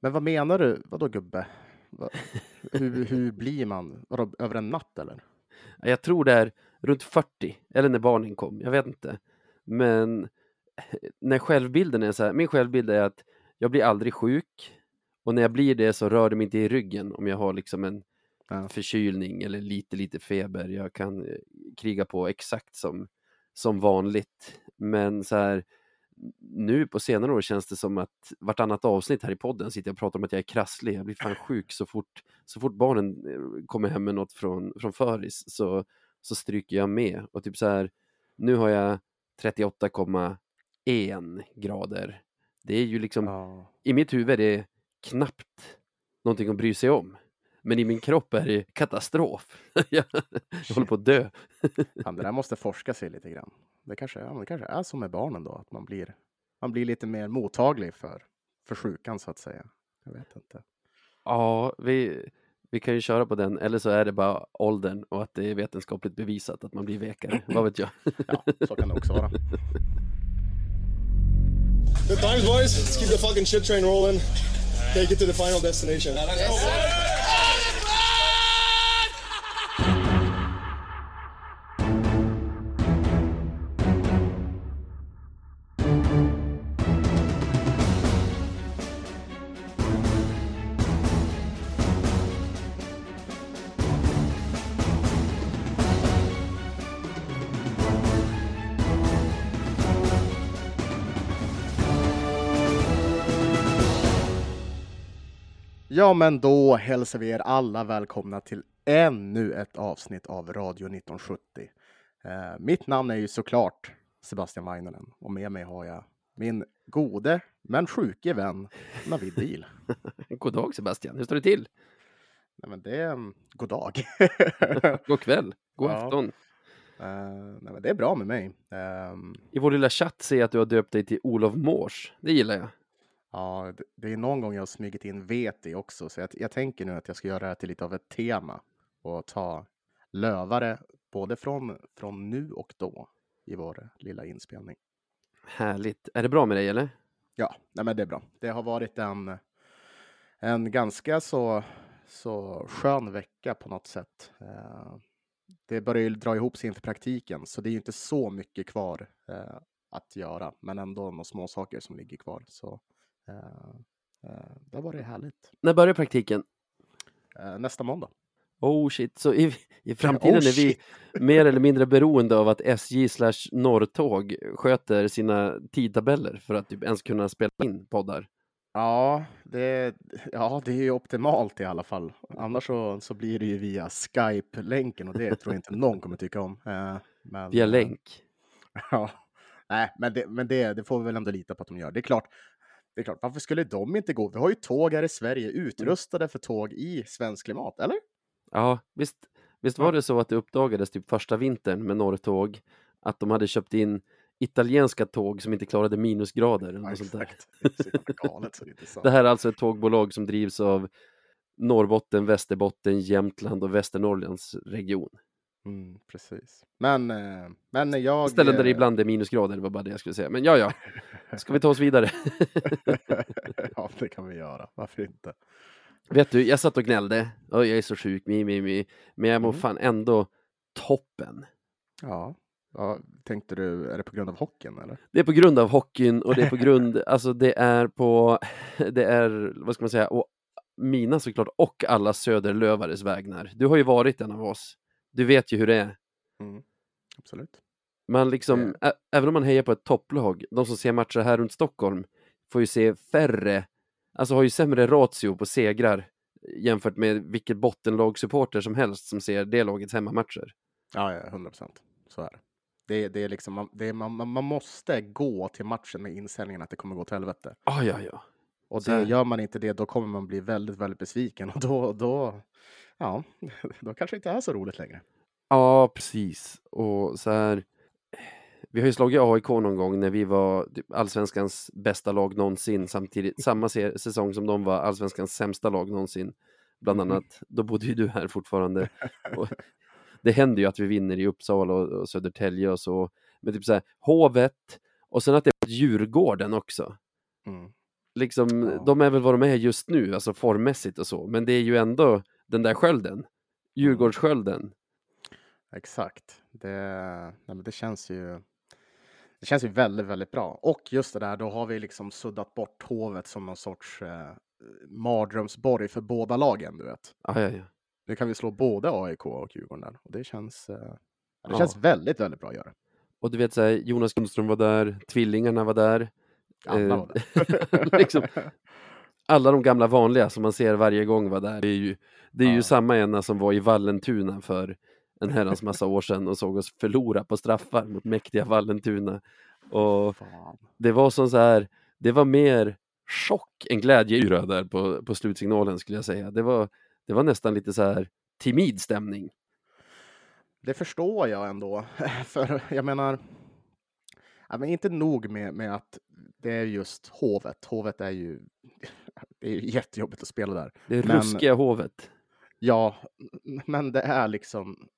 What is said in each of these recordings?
Men vad menar du? Vadå gubbe? Hur, hur blir man? Vadå, över en natt eller? Jag tror det är runt 40, eller när barnen kom, jag vet inte. Men när självbilden är så här, min självbild är att jag blir aldrig sjuk och när jag blir det så rör det mig inte i ryggen om jag har liksom en Ja. förkylning eller lite, lite feber. Jag kan eh, kriga på exakt som, som vanligt. Men så här, nu på senare år känns det som att vartannat avsnitt här i podden sitter jag och pratar om att jag är krasslig. Jag blir fan sjuk så fort, så fort barnen eh, kommer hem med något från, från föris så, så stryker jag med. Och typ så här, nu har jag 38,1 grader. Det är ju liksom, Ja. i mitt huvud är det knappt någonting att bry sig om. Men i min kropp är det katastrof. jag, jag håller på att dö. Det där måste forska sig lite grann. Det kanske, ja, det kanske är som med barnen då, att man blir, man blir lite mer mottaglig för, för sjukan så att säga. Jag vet inte. Ja, vi, vi kan ju köra på den, eller så är det bara åldern och att det är vetenskapligt bevisat att man blir vekare. Vad vet jag? Ja, så kan det också vara. Good times, boys. Let's keep the fucking shit train rolling. Take it to the final destination. Ja, men då hälsar vi er alla välkomna till ännu ett avsnitt av Radio 1970. Eh, mitt namn är ju såklart Sebastian Vainanen och med mig har jag min gode men sjuke vän Navid Deal. God dag Sebastian, hur står det till? Nej, men det är um, god dag. God kväll, god Ja. afton. Eh, nej, men det är bra med mig. Ehm, I vår lilla chatt ser jag att du har döpt dig till Olof Mårs. Det gillar jag. Ja, det, det är någon gång jag har smugit in vet i också, så jag, jag tänker nu att jag ska göra det här till lite av ett tema och ta lövare både från, från nu och då i vår lilla inspelning. Härligt. Är det bra med dig eller? Ja, nej, men det är bra. Det har varit en, en ganska så, så skön vecka på något sätt. Eh, det börjar ju dra ihop sig inför praktiken, så det är ju inte så mycket kvar eh, att göra, men ändå några små saker som ligger kvar. Så eh, eh, det har varit härligt. När börjar praktiken? Eh, nästa måndag. Oh shit, så i, i framtiden Oh, är vi mer eller mindre beroende av att SJ slash Norrtåg sköter sina tidtabeller för att typ ens kunna spela in poddar. Ja, det, ja, det är ju optimalt i alla fall. Annars så, så blir det ju via Skype-länken och det tror jag inte någon kommer tycka om. Men, Via länk. Ja, nej, men, det, men det, det får vi väl ändå lita på att de gör. Det är klart, det är klart, varför skulle de inte gå? Vi har ju tåg här i Sverige utrustade för tåg i svensk klimat, eller? Ja, visst, visst var det så att det uppdagades typ första vintern med Norrtåg att de hade köpt in italienska tåg som inte klarade minusgrader. Där. exakt. Det galet det. Det här är alltså ett tågbolag som drivs av Norrbotten, Västerbotten, Jämtland och Västernorrlands region. Mm, precis. Men, eh, men jag... Ställen där det eh, ibland är minusgrader, det var bara det jag skulle säga. Men ja, ja, ska vi ta oss vidare? ja, det kan vi göra. Varför inte? Vet du, jag satt och gnällde. Oj, jag är så sjuk, mi, mi, mi. Men jag mår Mm. fan ändå toppen. Ja. ja, tänkte du, är det på grund av hockeyn eller? Det är på grund av hockeyn och det är på grund, alltså det är på, det är, vad ska man säga, och mina såklart och alla Söderlövares vägnar. Du har ju varit en av oss. Du vet ju hur det är. Mm, absolut. Man liksom, ä- även om man hejar på ett topplag, de som ser matcher här runt Stockholm får ju se färre, alltså har ju sämre ratio på segrar jämfört med vilket bottenlagssupporter som helst som ser det lagets hemmamatcher. Ja, ja, 100 procent. Så är det. Det, är- det är liksom, man, det är, man, man måste gå till matchen med inställningen att det kommer gå till helvete. Ah, ja, ja. Och det, gör man inte det, då kommer man bli väldigt, väldigt besviken. Och då, då, ja, då kanske det inte är så roligt längre. Ja, precis. Och så här, vi har ju slagit AIK någon gång när vi var typ allsvenskans bästa lag någonsin samtidigt, samma säsong som de var allsvenskans sämsta lag någonsin. Bland annat, då bodde ju du här fortfarande. Och det händer ju att vi vinner i Uppsala och, och Södertälje och så. Men typ så här, Hovet och sen att det är Djurgården också. Mm. liksom, Ja. de är väl vad de är just nu, alltså formmässigt och så, men det är ju ändå den där skölden, Djurgårdsskölden. Exakt. Det, nej, det känns ju. Det känns ju väldigt, väldigt bra. Och just det där, då har vi liksom suddat bort Hovet som någon sorts eh, mardrömsborg för båda lagen, du vet. Ja, ja, ja. Nu kan vi slå både AIK och Djurgården där och det känns. Eh, det Ja. känns väldigt, väldigt bra att göra. Och du vet, så här, Jonas Grundström var där, tvillingarna var där. Alla Eh, var där. liksom, alla de gamla vanliga som man ser varje gång var där. Det är ju, det är ju Ja. samma ena som var i Vallentuna för en herrans massa år sedan och såg oss förlora på straffar mot mäktiga Vallentuna. Och Fan. det var som så här, det var mer chock än glädjeyra där på, på slutsignalen skulle jag säga. Det var, det var nästan lite så här timid stämning. Det förstår jag ändå. För jag menar, ja, men inte nog med, med att det är just Hovet. Hovet är ju, det är jättejobbigt att spela där. Det Men- ruskiga hovet. Ja, men det är liksom,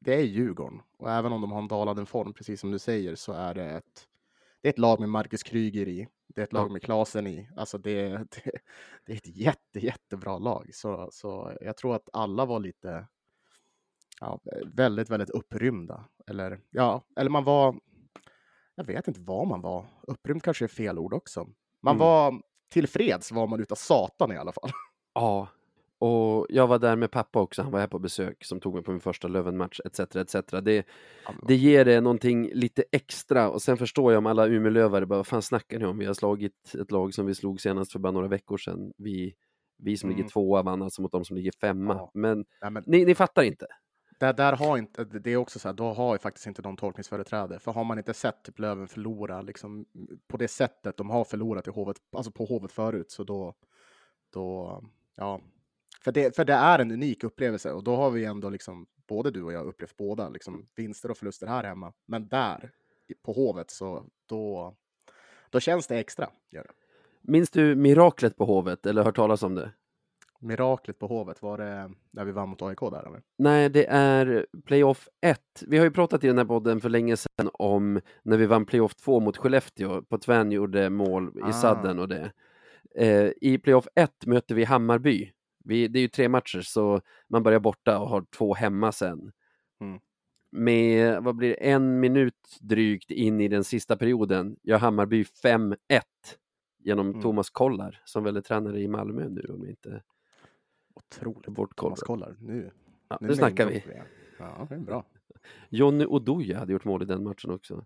det är Djurgården. Och även om de har en dalande form, precis som du säger, så är det ett, det är ett lag med Marcus Kryger i. Det är ett lag med Klasen i. Alltså det, det, det är ett jätte, jättebra lag. Så, så jag tror att alla var lite, ja, väldigt, väldigt upprymda. Eller, ja, eller man var, jag vet inte vad man var. Upprymd kanske är fel ord också. Man Mm. var tillfreds var man utav satan i alla fall. Ja, och jag var där med pappa också, han var här på besök som tog mig på min första Löven-match etc. etc. Det, det ger det någonting lite extra och sen förstår jag om alla Umeålövare bara, vad fan snackar ni om? Vi har slagit ett lag som vi slog senast för bara några veckor sedan. Vi, vi som Mm. ligger tvåa vann alltså mot de som ligger femma. Ja. Men Nej, men ni, ni fattar inte där, där har inte, det är också så här, då har ju faktiskt inte de tolkningsföreträde. För har man inte sett typ Löven förlora liksom, på det sättet de har förlorat i hovet, alltså på Hovet förut, så då, då ja. För det, för det är en unik upplevelse och då har vi ändå liksom, både du och jag upplevt båda, liksom vinster och förluster här hemma. Men där, på Hovet, så då, då känns det extra. Gör det. Minns du miraklet på Hovet eller hört talas om det? Miraklet på Hovet, var det när vi vann mot AIK där? Eller? Nej, det är playoff 1. Vi har ju pratat i den här podden för länge sedan om när vi vann playoff 2 mot Skellefteå. På Tvän gjorde mål i Ah. sadden och det. Eh, I playoff 1 möter vi Hammarby. Vi, det är ju tre matcher så man börjar borta och har två hemma sen. Mm. Med, vad blir det, en minut drygt in i den sista perioden gör Hammarby 5-1 genom Mm. Thomas Kollar som väl är tränare i Malmö nu om inte Otroligt. är bortkollad. Nu. Ja, nu nu snackar vi. Ja, det är bra. Jonny Oduya hade gjort mål i den matchen också.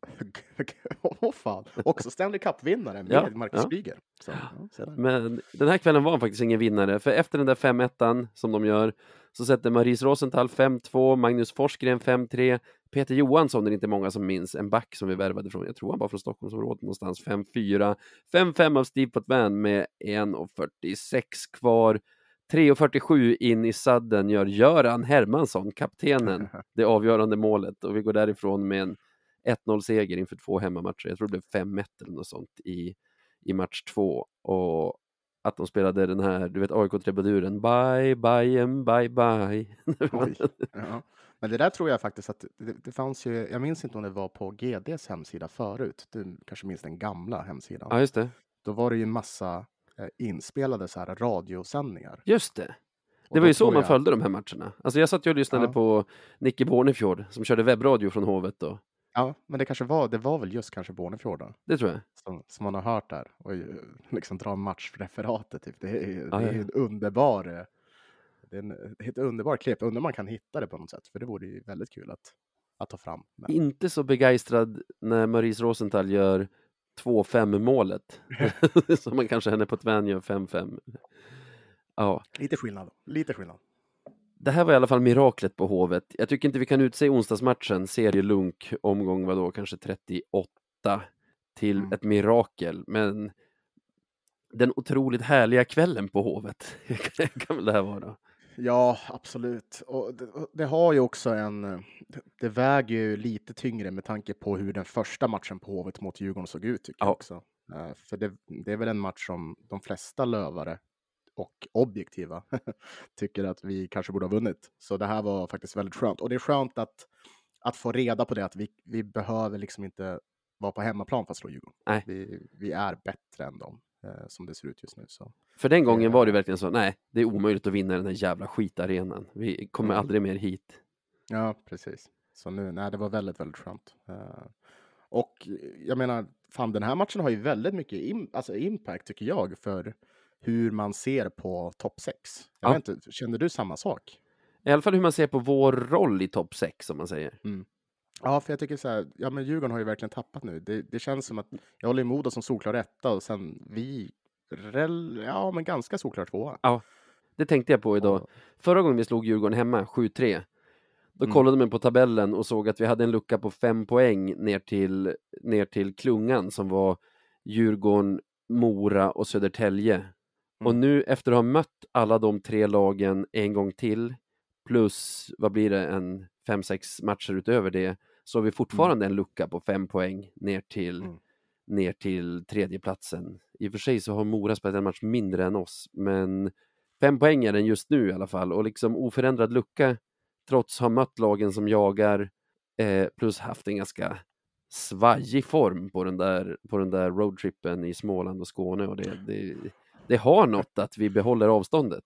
Åh fan. Också Stanley Cup-vinnare med Ja, Marcus ja. Kryger. Så, ja. Men den här kvällen var han faktiskt ingen vinnare, för efter den där 5-1 som de gör så sätter Maurice Rosenthal 5-2, Magnus Forsgren 5-3, Peter Johansson är det inte många som minns, en back som vi värvade från, jag tror han var från Stockholmsområdet någonstans, 5-4, 5-5 av Steve Potvin med 1.46 kvar. 3.47 in i sadden gör Göran Hermansson, kaptenen, det avgörande målet och vi går därifrån med en 1-0-seger inför två hemmamatcher. Jag tror det blev 5-1 eller något sånt i, i match två. Och att de spelade den här, du vet AIK-trubaduren, bye, bye, and bye, bye. Oj. Ja. Men det där tror jag faktiskt att det, det fanns ju, jag minns inte om det var på GDs hemsida förut. Du kanske minns den gamla hemsidan. ja, just det. Då var det ju en massa inspelade så här radiosändningar. Just det. Det var ju så man jag- följde de här matcherna. Alltså jag satt ju och lyssnade Ja. på Nicke Bornefjord som körde webbradio från Hovet då. Ja, men det kanske var, det var väl just kanske Bornefjord då, Det tror jag. som, som man har hört där och liksom dra matchreferatet. Typ. Det är, ju- Ja, det ja, är ja. en underbar, eh, det är, en, ett underbart klipp. Undrar om man kan hitta det på något sätt, för det vore ju väldigt kul att, att ta fram. Men, Inte så begeistrad när Maurice Rosenthal gör 2-5 målet. som man kanske henne på Tvän gör 5-5. Ja, lite skillnad, lite skillnad. det här var i alla fall miraklet på Hovet. Jag tycker inte vi kan utse onsdagsmatchen, serielunk, omgång vad då, kanske 38 till Mm. ett mirakel. Men den otroligt härliga kvällen på Hovet kan väl det här vara. Ja, absolut. Och det, det har ju också en... eh, det- väger ju lite tyngre med tanke på hur den första matchen på Hovet mot Djurgården såg ut. Tycker Ja. jag också. Eh, För det, det är väl en match som de flesta lövare och objektiva tycker att vi kanske borde ha vunnit. Så det här var faktiskt väldigt skönt. Och det är skönt att, att få reda på det, att vi, vi behöver liksom inte vara på hemmaplan för att slå Djurgården. Vi, vi är bättre än dem. Eh, som det ser ut just nu. Så. För den gången Eh. var det verkligen så, nej, det är omöjligt att vinna den här jävla skitarenan. Vi kommer Mm. aldrig mer hit. Ja, precis. Så nu, nej, det var väldigt, väldigt skönt. Eh, och jag menar, fan den här matchen har ju väldigt mycket im- alltså impact tycker jag för hur man ser på topp 6. Jag Ja. vet inte, känner du samma sak? I alla fall hur man ser på vår roll i topp 6, om man säger. Ja, för jag tycker så här, ja men Djurgården har ju verkligen tappat nu. Det, det känns som att jag håller Modo som solklar etta och sen vi, rel, ja men ganska solklar tvåa. Det tänkte jag på idag. Och- Förra gången vi slog Djurgården hemma, 7-3, då Mm. kollade man på tabellen och såg att vi hade en lucka på fem poäng ner till, ner till klungan som var Djurgården, Mora och Södertälje. Och Mm. nu efter att ha mött alla de tre lagen en gång till, plus vad blir det, en fem, sex matcher utöver det, så har vi fortfarande en lucka på fem poäng ner till, Mm. ner till tredjeplatsen. I och för sig så har Mora spelat en match mindre än oss, men fem poäng är den just nu i alla fall och liksom oförändrad lucka trots att ha mött lagen som jagar eh, plus haft en ganska svajig form på den där, på den där roadtrippen i Småland och Skåne och det, det, det har något att vi behåller avståndet.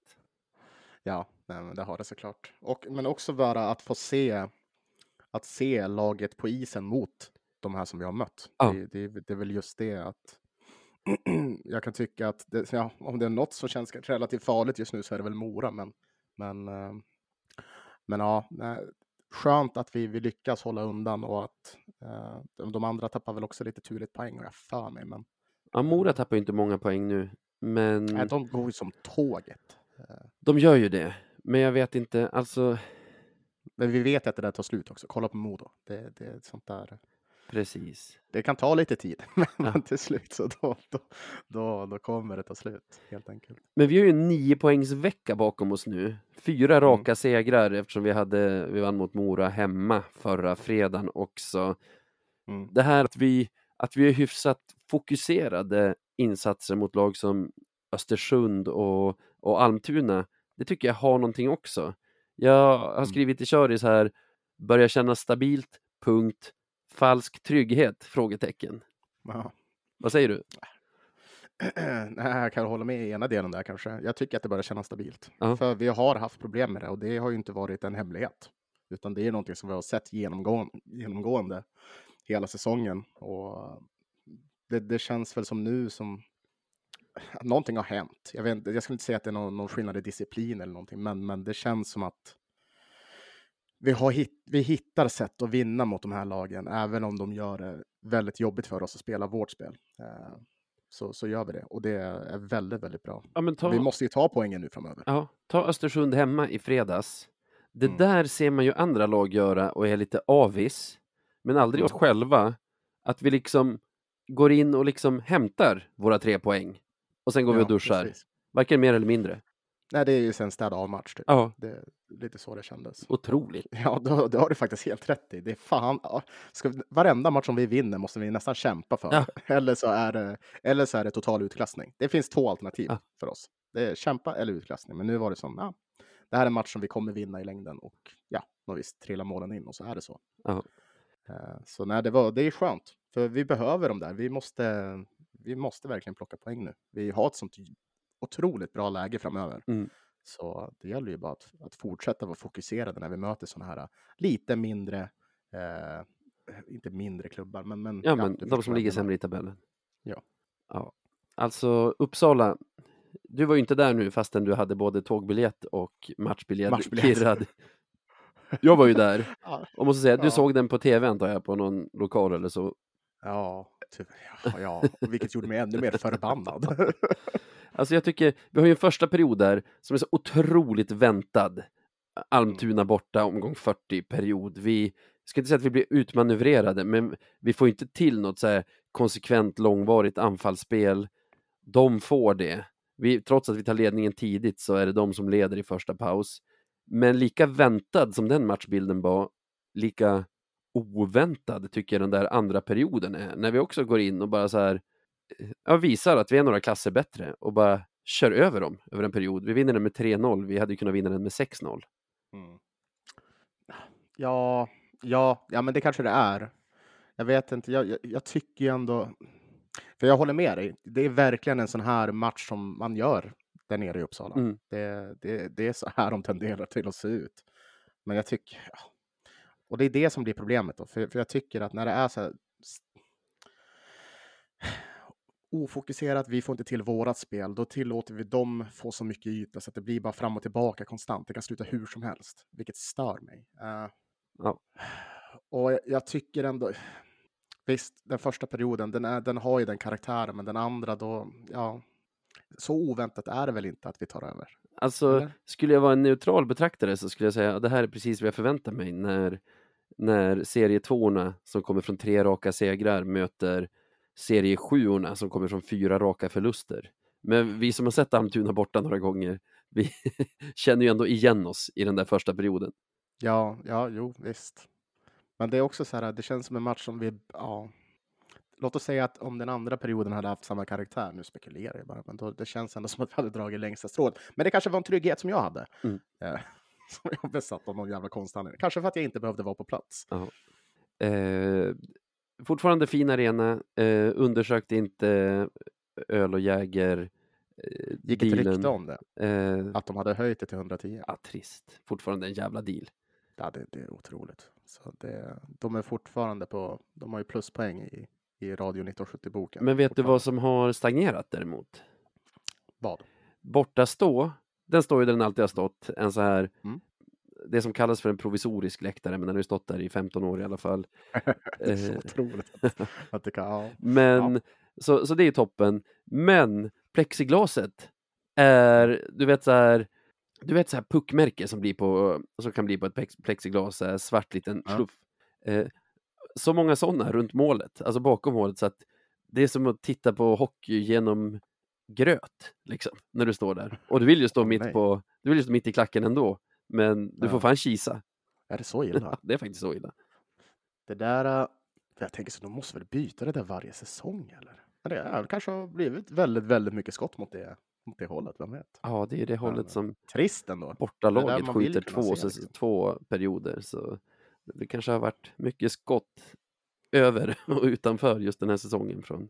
Ja, det har det såklart. Och, men också bara att få se, att se laget på isen mot de här som vi har mött. Ja. Det, det, det är väl just det att jag kan tycka att det, ja, om det är något som känns relativt farligt just nu så är det väl Mora. Men, men, eh, men ja, skönt att vi, vi lyckas hålla undan och att eh, de, de andra tappar väl också lite turligt poäng och jag för mig. Men Ja, Mora tappar ju inte många poäng nu, men nej, de går ju som tåget. de gör ju det. Men jag vet inte, alltså Men vi vet att det där tar slut också. Kolla på Modo. Det, det är sånt där. precis. Det kan ta lite tid, men, Ja. till slut så då, då, då, då kommer det ta slut helt enkelt. Men vi har ju en nio poängs vecka bakom oss nu. Fyra raka segrar eftersom vi, hade, vi vann mot Mora hemma förra fredagen också. Mm. Det här att vi, att vi är hyfsat fokuserade insatser mot lag som Östersund och, och Almtuna, det tycker jag har någonting också. Jag har Mm. skrivit i Köris här, börjar känna stabilt, punkt, falsk trygghet, frågetecken. Ja. Vad säger du? Nej, jag kan hålla med i ena delen där kanske. Jag tycker att det börjar kännas stabilt. Ja. För vi har haft problem med det och det har ju inte varit en hemlighet. Utan det är någonting som vi har sett genomgående, genomgående hela säsongen. Och det, det känns väl som nu som någonting har hänt. Jag, vet, jag skulle inte säga att det är någon, någon skillnad i disciplin eller någonting, men, men det känns som att vi, har hit, vi hittar sätt att vinna mot de här lagen, även om de gör det väldigt jobbigt för oss att spela vårt spel. Eh, så, så gör vi det och det är väldigt, väldigt bra. Ja, ta... Vi måste ju ta poängen nu framöver. Ja, ta Östersund hemma i fredags. Det Mm. där ser man ju andra lag göra och är lite avis, men aldrig oss själva. Att vi liksom går in och liksom hämtar våra tre poäng och sen går vi Ja, och duschar. precis. Varken mer eller mindre. Nej, det är ju sen städa av match. Typ. Ja, Det är lite så det kändes. otroligt. Ja, då, det har du faktiskt helt rätt i. Det är fan, ja, ska, vi- varenda match som vi vinner måste vi nästan kämpa för. Ja. Eller, så är det, eller så är det total utklassning. Det finns två alternativ Ja. för oss. Det är kämpa eller utklassning. Men nu var det som, ja, det här är en match som vi kommer vinna i längden och ja, och visst trillar målen in och så är det så. Ja. Eh, Så nej, det, var, det är skönt, för vi behöver dem där. Vi måste, vi måste verkligen plocka poäng nu. Vi har ett sånt otroligt bra läge framöver. Mm. Så det gäller ju bara att, att fortsätta vara fokuserade när vi möter sådana här lite mindre, eh, inte mindre klubbar, men... men Ja, men de som ligger sämre i tabellen. Ja. ja. Alltså, Uppsala, du var ju inte där nu fastän du hade både tågbiljett och matchbiljett, Matchbiljett. kirrad. Jag var ju där och måste säga, du Ja. såg den på tv antar jag, på någon lokal eller så. Ja, typ, ja, ja, vilket gjorde mig ännu mer förbannad. Alltså jag tycker, vi har ju en första period där som är så otroligt väntad. Almtuna borta, omgång 40 period. Vi ska inte säga att vi blir utmanövrerade, men vi får inte till något så konsekvent långvarigt anfallsspel. De får det. Vi, trots att vi tar ledningen tidigt så är det de som leder i första paus. Men lika väntad som den matchbilden var, lika oväntad tycker jag den där andra perioden är. När vi också går in och bara så här ja, visar att vi är några klasser bättre och bara kör över dem över en period. Vi vinner den med 3-0, vi hade ju kunnat vinna den med 6-0. Mm. Ja, ja, ja, men det kanske det är. Jag vet inte, jag, jag, jag tycker ju ändå... För jag håller med dig. Det är verkligen en sån här match som man gör där nere i Uppsala. Mm. Det, det, det är så här de tenderar till att se ut. Men jag tycker... Ja. Och det är det som blir problemet då. För, för jag tycker att när det är så här ofokuserat, vi får inte till vårat spel, då tillåter vi dem få så mycket yta så att det blir bara fram och tillbaka konstant. Det kan sluta hur som helst, vilket stör mig. Eh, Ja. Och jag, jag tycker ändå, visst, den första perioden, den, är, den har ju den karaktären, men den andra då, ja, så oväntat är det väl inte att vi tar över. Alltså, Eller? skulle jag vara en neutral betraktare så skulle jag säga att det här är precis vad jag förväntar mig när, när serietvåorna som kommer från tre raka segrar möter seriesjuorna som kommer från fyra raka förluster. Men vi som har sett Almtuna borta några gånger, vi känner ju ändå igen oss i den där första perioden. Ja, ja, jo, visst. Men det är också så här, det känns som en match som vi, ja. Låt oss säga att om den andra perioden hade haft samma karaktär, nu spekulerar jag bara, men då, det känns ändå som att vi hade dragit längsta strået. Men det kanske var en trygghet som jag hade. Mm. Eh, som jag besatt av någon jävla konstig anledning. Kanske för att jag inte behövde vara på plats. Eh, fortfarande fin arena, eh, undersökte inte öl och jäger eh, Gick ett dealen. rykte om det, Eh, att de hade höjt det till 110. ja, trist. Fortfarande en jävla deal. Ja, det, det är otroligt. Så det, de är fortfarande på, de har ju pluspoäng i, i Radio 1970-boken. Men vet du vad som har stagnerat däremot? Vad? Borta stå, den står ju där den alltid har stått, en så här Mm. det som kallas för en provisorisk läktare, men den har ju stått där i 15 år i alla fall. det är så Eh. otroligt att, att det kan, ja. Men, så, så det är toppen. Men plexiglaset är, du vet så här, du vet så här puckmärke som, blir på, som kan bli på ett plex- plexiglas, så här svart liten Ja. sluff. Eh, så många sådana runt målet, alltså bakom målet, så att det är som att titta på hockey genom gröt, liksom, när du står där. Och du vill ju stå Åh, mitt nej. på, du vill ju stå mitt i klacken ändå, men du Ja. får fan kisa. Är det så illa? Det är faktiskt så illa. Det där, äh, jag tänker så de måste väl byta det där varje säsong eller? Det är, kanske har blivit väldigt, väldigt mycket skott mot det, mot det hållet, vem vet? Ja, det är det hållet men- som Trist ändå. bortalaget skjuter två, se, liksom. två perioder. Så det kanske har varit mycket skott över och utanför just den här säsongen från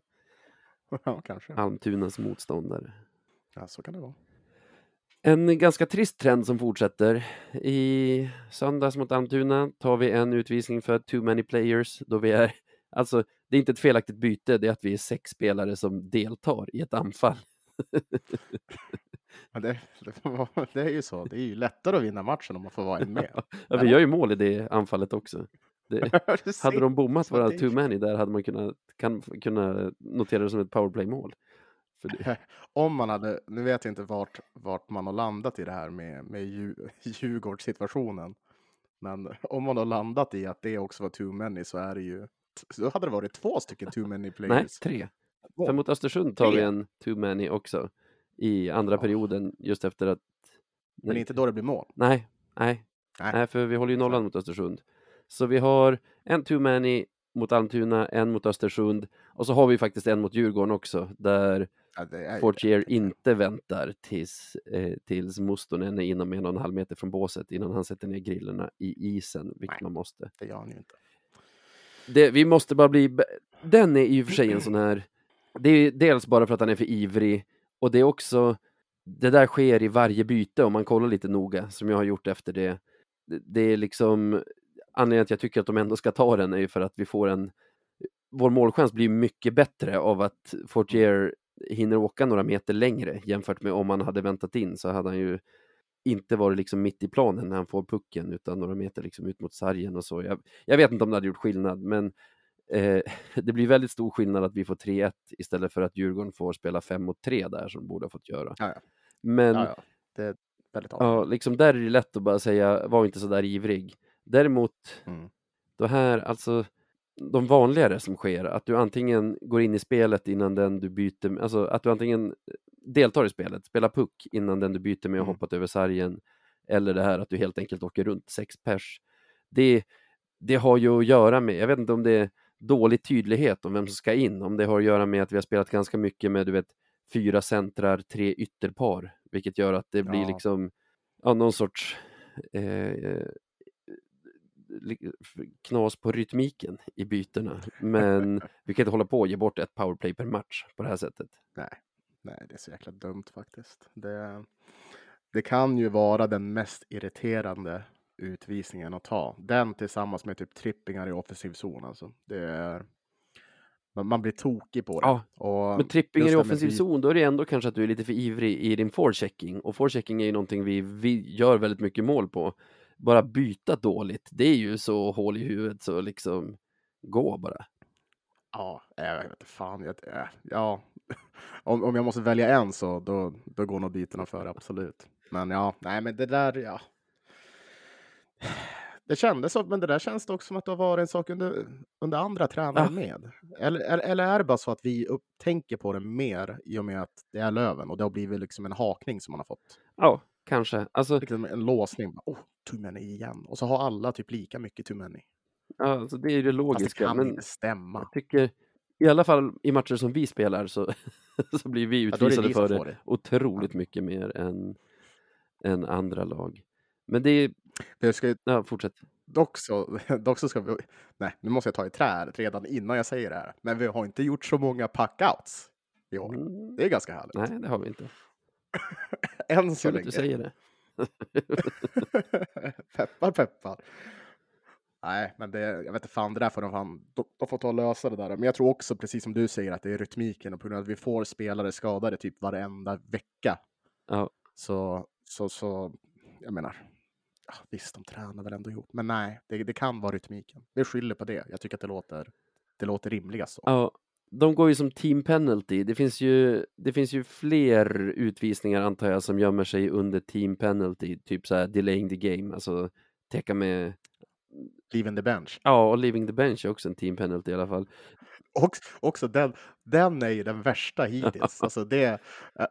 ja, kanske. Almtunas motståndare. Ja, så kan det vara. En ganska trist trend som fortsätter. I söndags mot Almtuna tar vi en utvisning för too many players då vi är, alltså det är inte ett felaktigt byte, det är att vi är sex spelare som deltar i ett anfall. Men det, det är ju så. Det är ju lättare att vinna matchen om man får vara en med. Ja, vi gör ju mål i det anfallet också. Det, hade de bommat våra too many där hade man kunnat, kan, kunnat notera det som ett powerplay-mål. Om man hade, nu vet jag inte vart, vart man har landat i det här med, med Dju- Djurgårdssituationen. Men om man har landat i att det också var too many så är det ju, då hade det varit två stycken too many nej, players. tre. Två. För mot Östersund tar vi Tre? en too many också i andra Ja. perioden just efter att... Men inte då det blir mål. Nej, nej, Nej. nej, för vi håller ju nollan mot Östersund. Så vi har en too many mot Almtuna, en mot Östersund och så har vi faktiskt en mot Djurgården också där Ja, är Fortier inte väntar tills, eh, tills Mustonen är inom en och en halv meter från båset innan han sätter ner grillorna i isen, vilket Nej. man måste. Det gör han ju inte. Det, vi måste bara bli... Den är i och för sig en sån här... Det är dels bara för att han är för ivrig och det är också... Det där sker i varje byte om man kollar lite noga, som jag har gjort efter det. Det, det är liksom... Anledningen att jag tycker att de ändå ska ta den är ju för att vi får en... Vår målchans blir mycket bättre av att Fortier hinner åka några meter längre jämfört med om han hade väntat in så hade han ju inte varit liksom mitt i planen när han får pucken utan några meter liksom ut mot sargen och så. Jag, jag vet inte om det hade gjort skillnad men eh, det blir väldigt stor skillnad att vi får 3-1 istället för att Djurgården får spela 5 mot 3 där som de borde ha fått göra. Ja, ja. Men Ja, ja. Det är väldigt ja, liksom där är det lätt att bara säga var inte så där ivrig. Däremot Mm. det här, alltså de vanligare som sker, att du antingen går in i spelet innan den du byter, alltså att du antingen deltar i spelet, spelar puck innan den du byter med och Mm. hoppat över sargen, eller det här att du helt enkelt åker runt sex pers. Det, det har ju att göra med, jag vet inte om det är dålig tydlighet om vem som ska in, om det har att göra med att vi har spelat ganska mycket med, du vet, fyra centrar, tre ytterpar, vilket gör att det blir Ja. liksom, ja, någon sorts eh, li- knas på rytmiken i bytena. Men vi kan inte hålla på och ge bort ett powerplay per match på det här sättet. Nej, det är så jäkla dumt faktiskt. Det, det kan ju vara den mest irriterande utvisningen att ta. Den tillsammans med typ trippingar i offensiv zon. Alltså. Det är, man, blir tokig på det. Ja, och Men trippingar i offensiv vi- zon, då är det ändå kanske att du är lite för ivrig i din forechecking. Och forechecking är ju någonting vi, vi gör väldigt mycket mål på. Bara byta dåligt, det är ju så hål i huvudet så liksom gå bara. Ja, jag vet inte fan. Jag, äh, ja, om, om jag måste välja en så då, då går nog bytena före, absolut. Men ja, nej, men det där, ja. Det kändes så, men det där känns också som att det har varit en sak under, under andra tränare Ja. med. Eller, eller, eller är det bara så att vi upp, tänker på det mer i och med att det är Löven och det har blivit liksom en hakning som man har fått. Ja, kanske. Alltså, Liksom en låsning. Oh, too many igen. Och så har alla typ lika mycket too many. ja, alltså det är ju det Fast det logiska. kan Men inte stämma. jag tycker, i alla fall i matcher som vi spelar så, så blir vi Ja, det utvisade vi som för det det. otroligt mycket mer än, än andra lag. Men det är, jag ska ja, fortsätt. Dock så, dock så ska vi, nej nu måste jag ta i trä här redan innan jag säger det här. Men vi har inte gjort så många packouts i år. Mm, Det är ganska härligt. nej, det har vi inte. Än så länge. du säger det. peppar peppar. Nej, men det, jag vet inte fan, det där får de fan, de, de får ta och lösa det där. Men jag tror också, precis som du säger, att det är rytmiken och på grund av att vi får spelare skadade typ varenda vecka. Ja. Så, så, så, jag menar, ja, visst, de tränar väl ändå ihop. Men nej, det, det kan vara rytmiken. Vi skyller på det. Jag tycker att det låter, det låter rimligast så. Ja, de går ju som team penalty. Det finns ju, det finns ju fler utvisningar antar jag som gömmer sig under team penalty, typ så här delaying the game, alltså täcka med, Leaving the bench. ja, och leaving the bench är också en team penalty i alla fall. Och, också den, den är ju den värsta hittills. alltså det,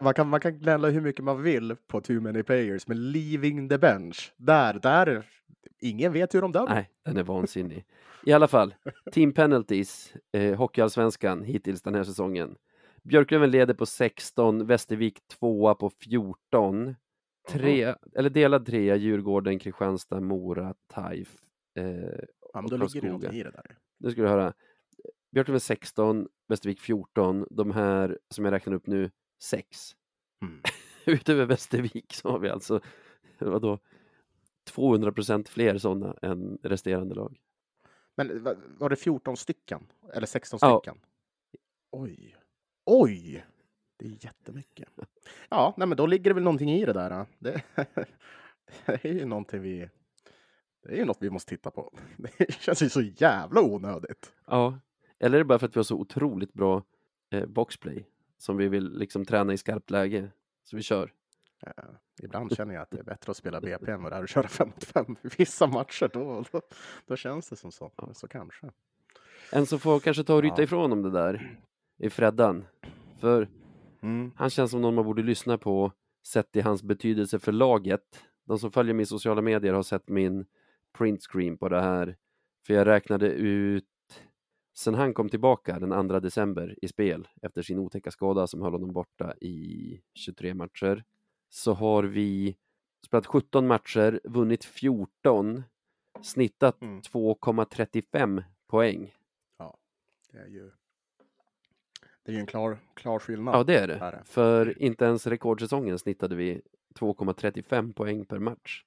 man, kan, man kan gnälla hur mycket man vill på too many players, men leaving the bench, där, där, ingen vet hur de dömer. Nej, den är vansinnig. I alla fall, team penalties, eh, Hockeyallsvenskan hittills den här säsongen. Björklöven leder på 16, Västervik tvåa på 14. Tre, eller delad trea, Djurgården, Kristianstad, Mora, Taif. Eh, Ja, men och då ligger det i det där. Nu ska du höra. Björklöven 16, Västervik 14. De här som jag räknar upp nu, 6. Mm. Utöver Västervik så har vi alltså, vadå, 200 procent fler sådana än resterande lag. Men va- var det 14 stycken? Eller 16 Ja. stycken? Oj. Oj! Det är jättemycket. Ja, nej, men då ligger det väl någonting i det där. då. Det, det är ju någonting vi... Det är ju något vi måste titta på. Det känns ju så jävla onödigt. Ja, eller är det bara för att vi har så otroligt bra eh, boxplay som vi vill liksom träna i skarpt läge? Så vi kör. Eh, ibland känner jag att det är bättre att spela BP än vad det är att köra 5 mot 5 i vissa matcher. Då, då, då känns det som så. Så kanske. En som får kanske ta och ryta Ja. ifrån om det där är Freddan. För Mm. han känns som någon man borde lyssna på sett i hans betydelse för laget. De som följer mig i sociala medier har sett min printscreen på det här. För jag räknade ut sen han kom tillbaka den 2 december i spel efter sin otäcka skada som höll honom borta i 23 matcher så har vi spelat 17 matcher, vunnit 14, snittat Mm. 2,35 poäng. Det är ju, det är ju en klar, klar skillnad. Ja, det är det. Är det. För inte ens rekordsäsongen snittade vi 2,35 poäng per match.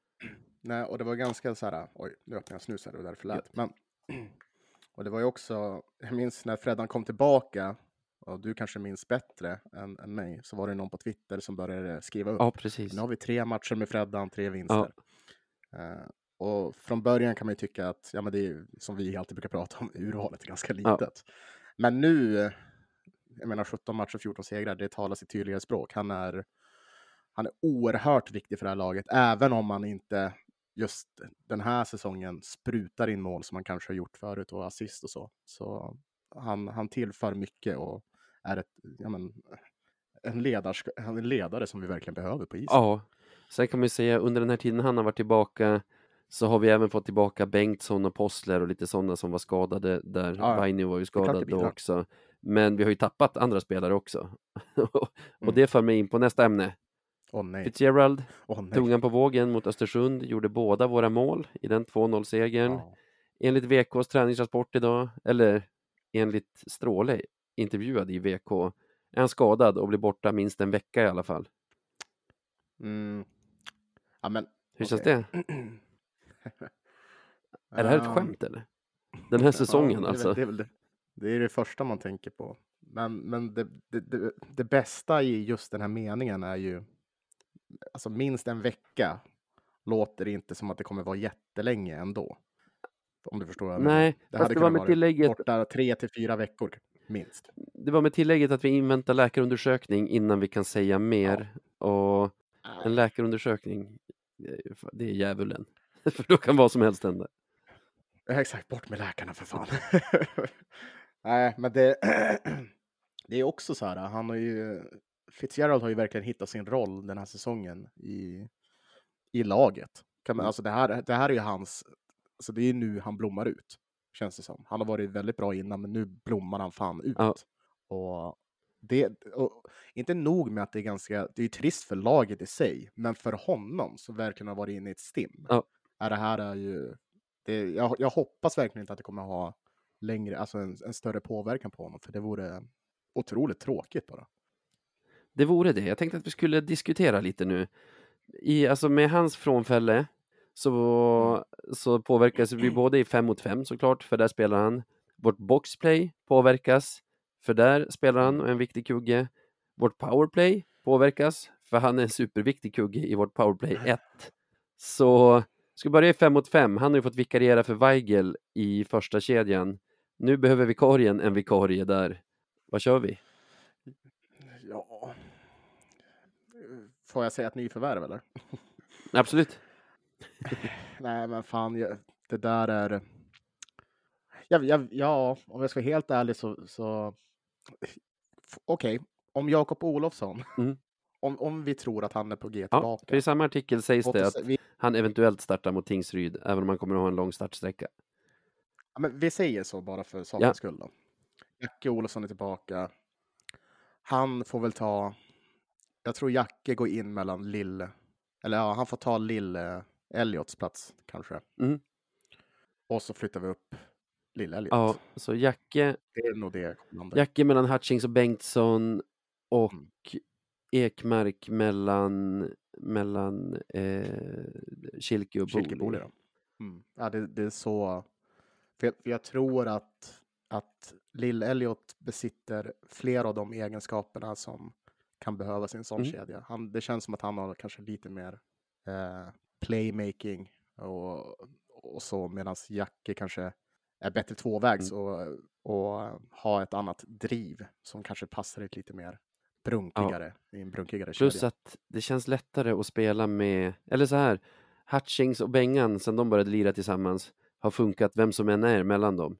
Nej, och det var ganska så här, oj, nu öppnade jag snus här, det var därför lät. Men, och det var ju också, jag minns när Freddan kom tillbaka, och du kanske minns bättre än, än mig, så var det någon på Twitter som började skriva upp. Ja, precis. Nu har vi tre matcher med Freddan, tre vinster. Eh, och från början kan man ju tycka att, ja men det är som vi alltid brukar prata om, urvalet är ganska Ja. litet. Men nu, jag menar 17 matcher, 14 segrar, det talar sitt tydligare språk. Han är, han är oerhört viktig för det här laget, även om man inte just den här säsongen sprutar in mål som man kanske har gjort förut och assist och så. Så han, han tillför mycket och är ett, ja men, en, ledars, en ledare som vi verkligen behöver på isen. Ja, sen kan man ju säga under den här tiden han har varit tillbaka så har vi även fått tillbaka Bengtsson och Possler och lite sådana som var skadade där. Ja. Vainio var ju skadad då också. Men vi har ju tappat andra spelare också. och Mm. det för mig in på nästa ämne. Åh nej. Fitzgerald Åh nej. tog han på vågen mot Östersund, gjorde båda våra mål i den 2-0-segern. Ja. Enligt VKs träningsrapport idag, eller enligt Stråle, intervjuad i VK, är han skadad och blir borta minst en vecka i alla fall. Mm. Ja, men, Hur känns okej. det? Är det här ett skämt eller? Den här säsongen ja, alltså? Det är, det. det är det första man tänker på. Men, men det, det, det, bästa i just den här meningen är ju alltså minst en vecka låter inte som att det kommer vara jättelänge ändå. Om du förstår vad jag menar. Nej, Det fast hade det var med tillägget, borta tre till fyra veckor minst. det var med tillägget att vi inväntar läkarundersökning innan vi kan säga mer. Och en läkarundersökning, det är djävulen. För då kan vad som helst hända. Ja, Exakt, bort med läkarna för fan. Nej, men det, det är också så här, han har ju, Fitzgerald har ju verkligen hittat sin roll den här säsongen i, i laget. Kan man, Mm. alltså det, här, det här är ju hans, alltså det är ju nu han blommar ut, känns det som. Han har varit väldigt bra innan, men nu blommar han fan ut. Ja. Och det, och inte nog med att det är ganska, det är trist för laget i sig, men för honom som verkligen har varit inne i ett stim. Ja. Är det här är ju, det, jag, jag hoppas verkligen inte att det kommer ha längre, alltså en, en större påverkan på honom, för det vore otroligt tråkigt bara. Det vore det. Jag tänkte att vi skulle diskutera lite nu. I, alltså med hans frånfälle så, så påverkas vi både i fem mot fem såklart, för där spelar han. Vårt boxplay påverkas, för där spelar han och är en viktig kugge. Vårt powerplay påverkas, för han är en superviktig kugge i vårt powerplay 1. Så ska börja i fem mot fem. Han har ju fått vikariera för Weigel i första kedjan. Nu behöver vikarien en vikarie där. Vad kör vi? Ja. Får jag säga ett nyförvärv eller? Absolut. Nej, men fan, jag, det där är... Jag, jag, ja, om jag ska vara helt ärlig så... så... Okej, om Jakob Olofsson, Mm. om, om vi tror att han är på G Ja, tillbaka. för i samma artikel sägs det att vi, han eventuellt startar mot Tingsryd, även om han kommer att ha en lång startsträcka. ja, men vi säger så bara för sakens Ja. skull. Då. Jacke Olofsson är tillbaka. Han får väl ta... Jag tror Jacke går in mellan Lille... Eller ja, han får ta Lille Elliots plats kanske. Mm. Och så flyttar vi upp Lille Elliot. Ja, så Jacke, Det är nog det. Jacke mellan Hutchings och Bengtsson och Mm. Ekmark mellan, mellan eh, Kilke och Kilke. Booli då. Mm. Ja, det, det är så. För jag, jag tror att, att Lill Elliot besitter flera av de egenskaperna som kan behövas i en sån Mm. kedja. Han, det känns som att han har kanske lite mer eh, playmaking och, och så medan Jacke kanske är bättre tvåvägs Mm. och, och har ett annat driv som kanske passar ett lite mer brunkigare i en brunkigare Plus kedja. att det känns lättare att spela med, eller så här, Hutchings och Bengan sen de började lira tillsammans har funkat vem som än är mellan dem.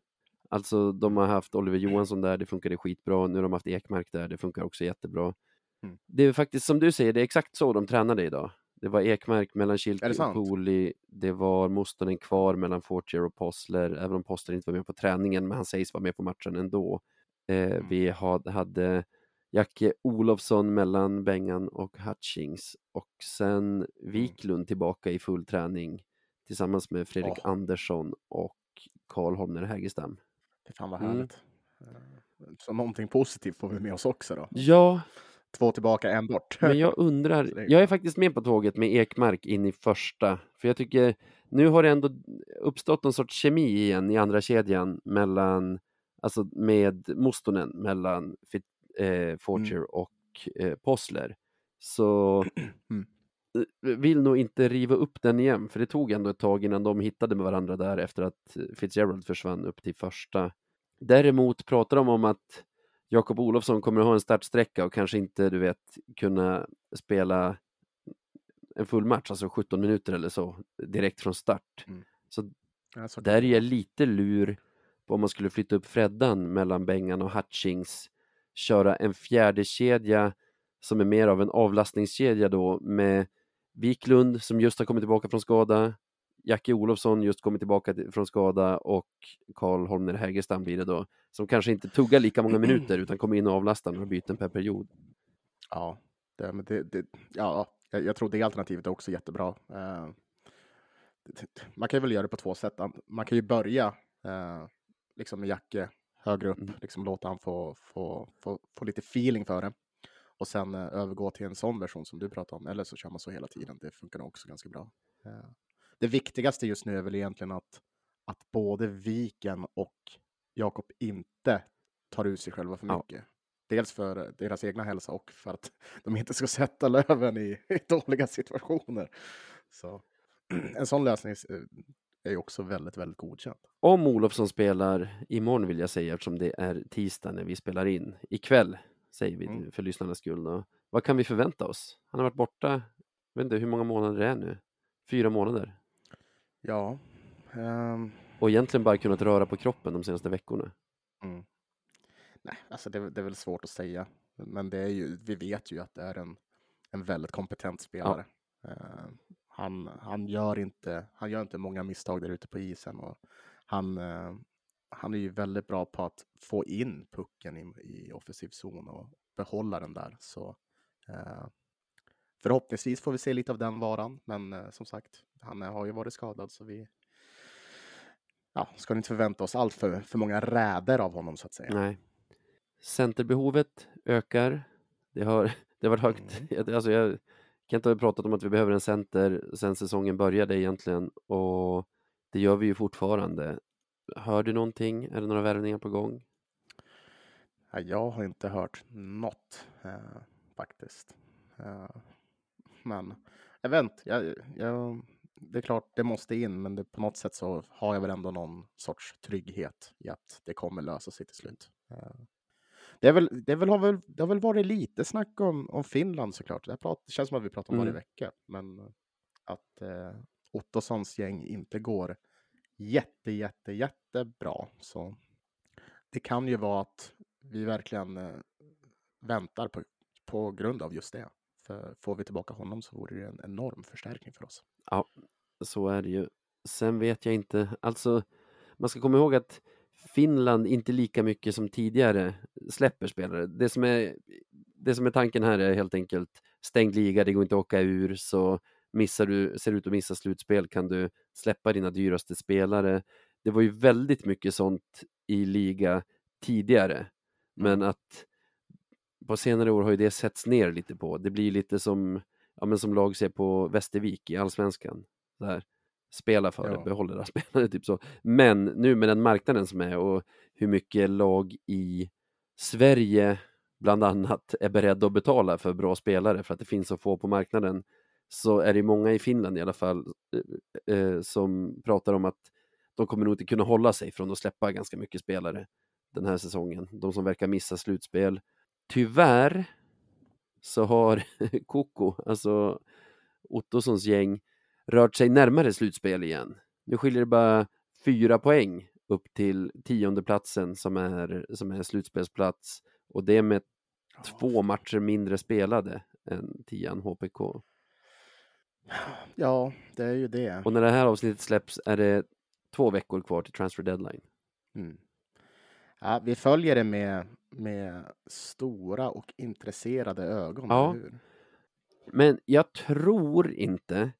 Alltså de har haft Oliver Johansson där, det funkade skitbra. Nu har de haft Ekmark där, det funkar också jättebra. Mm. Det är faktiskt som du säger, det är exakt så de tränade idag. Det var Ekmark mellan Kilke och? Pooley. Det var Mustonen kvar mellan Fortier och Possler, även om Possler inte var med på träningen, men han sägs vara med på matchen ändå. Eh, Mm. Vi had, hade Jacke Olofsson mellan Bengan och Hutchings och sen Mm. Wiklund tillbaka i full träning tillsammans med Fredrik Åh. Andersson och Karl Holmner Hägerstam. Fan vad Mm. härligt. Eh, Så någonting positivt får vi med oss också då. Ja, Två tillbaka, en bort. men jag undrar, jag är faktiskt med på tåget med Ekmark in i första, för jag tycker nu har det ändå uppstått någon sorts kemi igen i andra kedjan mellan, alltså med Mustonen mellan Fit, eh, Fortier och eh, Possler. Så Mm. eh, vill nog inte riva upp den igen, för det tog ändå ett tag innan de hittade med varandra där efter att eh, Fitzgerald försvann upp till första. Däremot pratar de om att Jakob Olofsson kommer att ha en startsträcka och kanske inte, du vet, kunna spela en full match, alltså 17 minuter eller så, direkt från start. Mm. Så Ja, så kan där är jag lite lur på om man skulle flytta upp Freddan mellan Bengan och Hutchings, köra en fjärde kedja som är mer av en avlastningskedja då med Wiklund som just har kommit tillbaka från skada, Jackie Olofsson just kommit tillbaka till- från skada och Karl Holmner Hägerstam blir det då, som kanske inte tuggar lika många minuter utan kommer in och avlastar några byten per period. Ja, det, det, det, ja, jag, tror det alternativet är också jättebra. Eh, man kan väl göra det på två sätt. Man kan ju börja eh, liksom med Jacke högre upp, mm. liksom låta han få, få, få, få lite feeling för det och sen eh, övergå till en sån version som du pratar om. Eller så kör man så hela tiden. Det funkar nog också ganska bra. Eh, det viktigaste just nu är väl egentligen att, att både Viken och Jakob inte tar ut sig själva för mycket. Ja. Dels för deras egna hälsa och för att de inte ska sätta Löven i, i dåliga situationer. Så en sån lösning eh, är ju också väldigt, väldigt godkänd. Om Olofsson spelar imorgon vill jag säga eftersom det är tisdag när vi spelar in ikväll säger vi mm. för lyssnarnas skull. Då. Vad kan vi förvänta oss? Han har varit borta, jag vet inte hur många månader det är nu? Fyra månader? Ja. Um... Och egentligen bara kunnat röra på kroppen de senaste veckorna. Mm. Nej, alltså det, det, är väl svårt att säga. Men det är ju, vi vet ju att det är en, en väldigt kompetent spelare. Ja. Uh, han, han, gör inte, han gör inte många misstag där ute på isen och han, uh, han är ju väldigt bra på att få in pucken i, i offensiv zon och behålla den där. Så uh, förhoppningsvis får vi se lite av den varan. Men som sagt, han har ju varit skadad så vi ja, ska inte förvänta oss allt för, för många räder av honom så att säga. Nej. Centerbehovet ökar. Det har, det har varit högt. Mm. Alltså jag, Kent har pratat om att vi behöver en center sedan säsongen började egentligen och det gör vi ju fortfarande. Hör du någonting? Är det några värvningar på gång? Ja, jag har inte hört något eh, faktiskt. Eh, men jag vet inte. Jag, jag, det är klart, det måste in, men det, på något sätt så har jag väl ändå någon sorts trygghet i att det kommer lösa sig till slut. Eh, det, är väl, det, är väl, har väl, det har väl varit lite snack om, om Finland såklart. Det, prat, det känns som att vi pratar om mm. varje vecka, men att eh, Ottossons gäng inte går jätte, jätte, jättebra. Så det kan ju vara att vi verkligen eh, väntar på, på grund av just det. För får vi tillbaka honom så vore det en enorm förstärkning för oss. Ja, så är det ju. Sen vet jag inte, alltså man ska komma ihåg att Finland inte lika mycket som tidigare släpper spelare. Det som är, det som är tanken här är helt enkelt stängd liga, det går inte att åka ur, så missar du, ser ut att missa slutspel kan du släppa dina dyraste spelare. Det var ju väldigt mycket sånt i liga tidigare, men mm. att på senare år har ju det setts ner lite på. Det blir lite som, ja, men som lag ser på Västervik i allsvenskan. Här spela för ja. det, behålla deras spelare, typ så. Men nu med den marknaden som är och hur mycket lag i Sverige bland annat är beredda att betala för bra spelare för att det finns så få på marknaden så är det många i Finland i alla fall eh, eh, som pratar om att de kommer nog inte kunna hålla sig från att släppa ganska mycket spelare den här säsongen. De som verkar missa slutspel. Tyvärr så har Koko, alltså Ottossons gäng, rört sig närmare slutspel igen. Nu skiljer det bara fyra poäng upp till tiondeplatsen som är, som är slutspelsplats och det med två matcher mindre spelade än tian HPK. Ja, det är ju det. Och när det här avsnittet släpps är det två veckor kvar till transfer deadline. Mm. Ja, vi följer det med, med stora och intresserade ögon. Ja. Men jag tror inte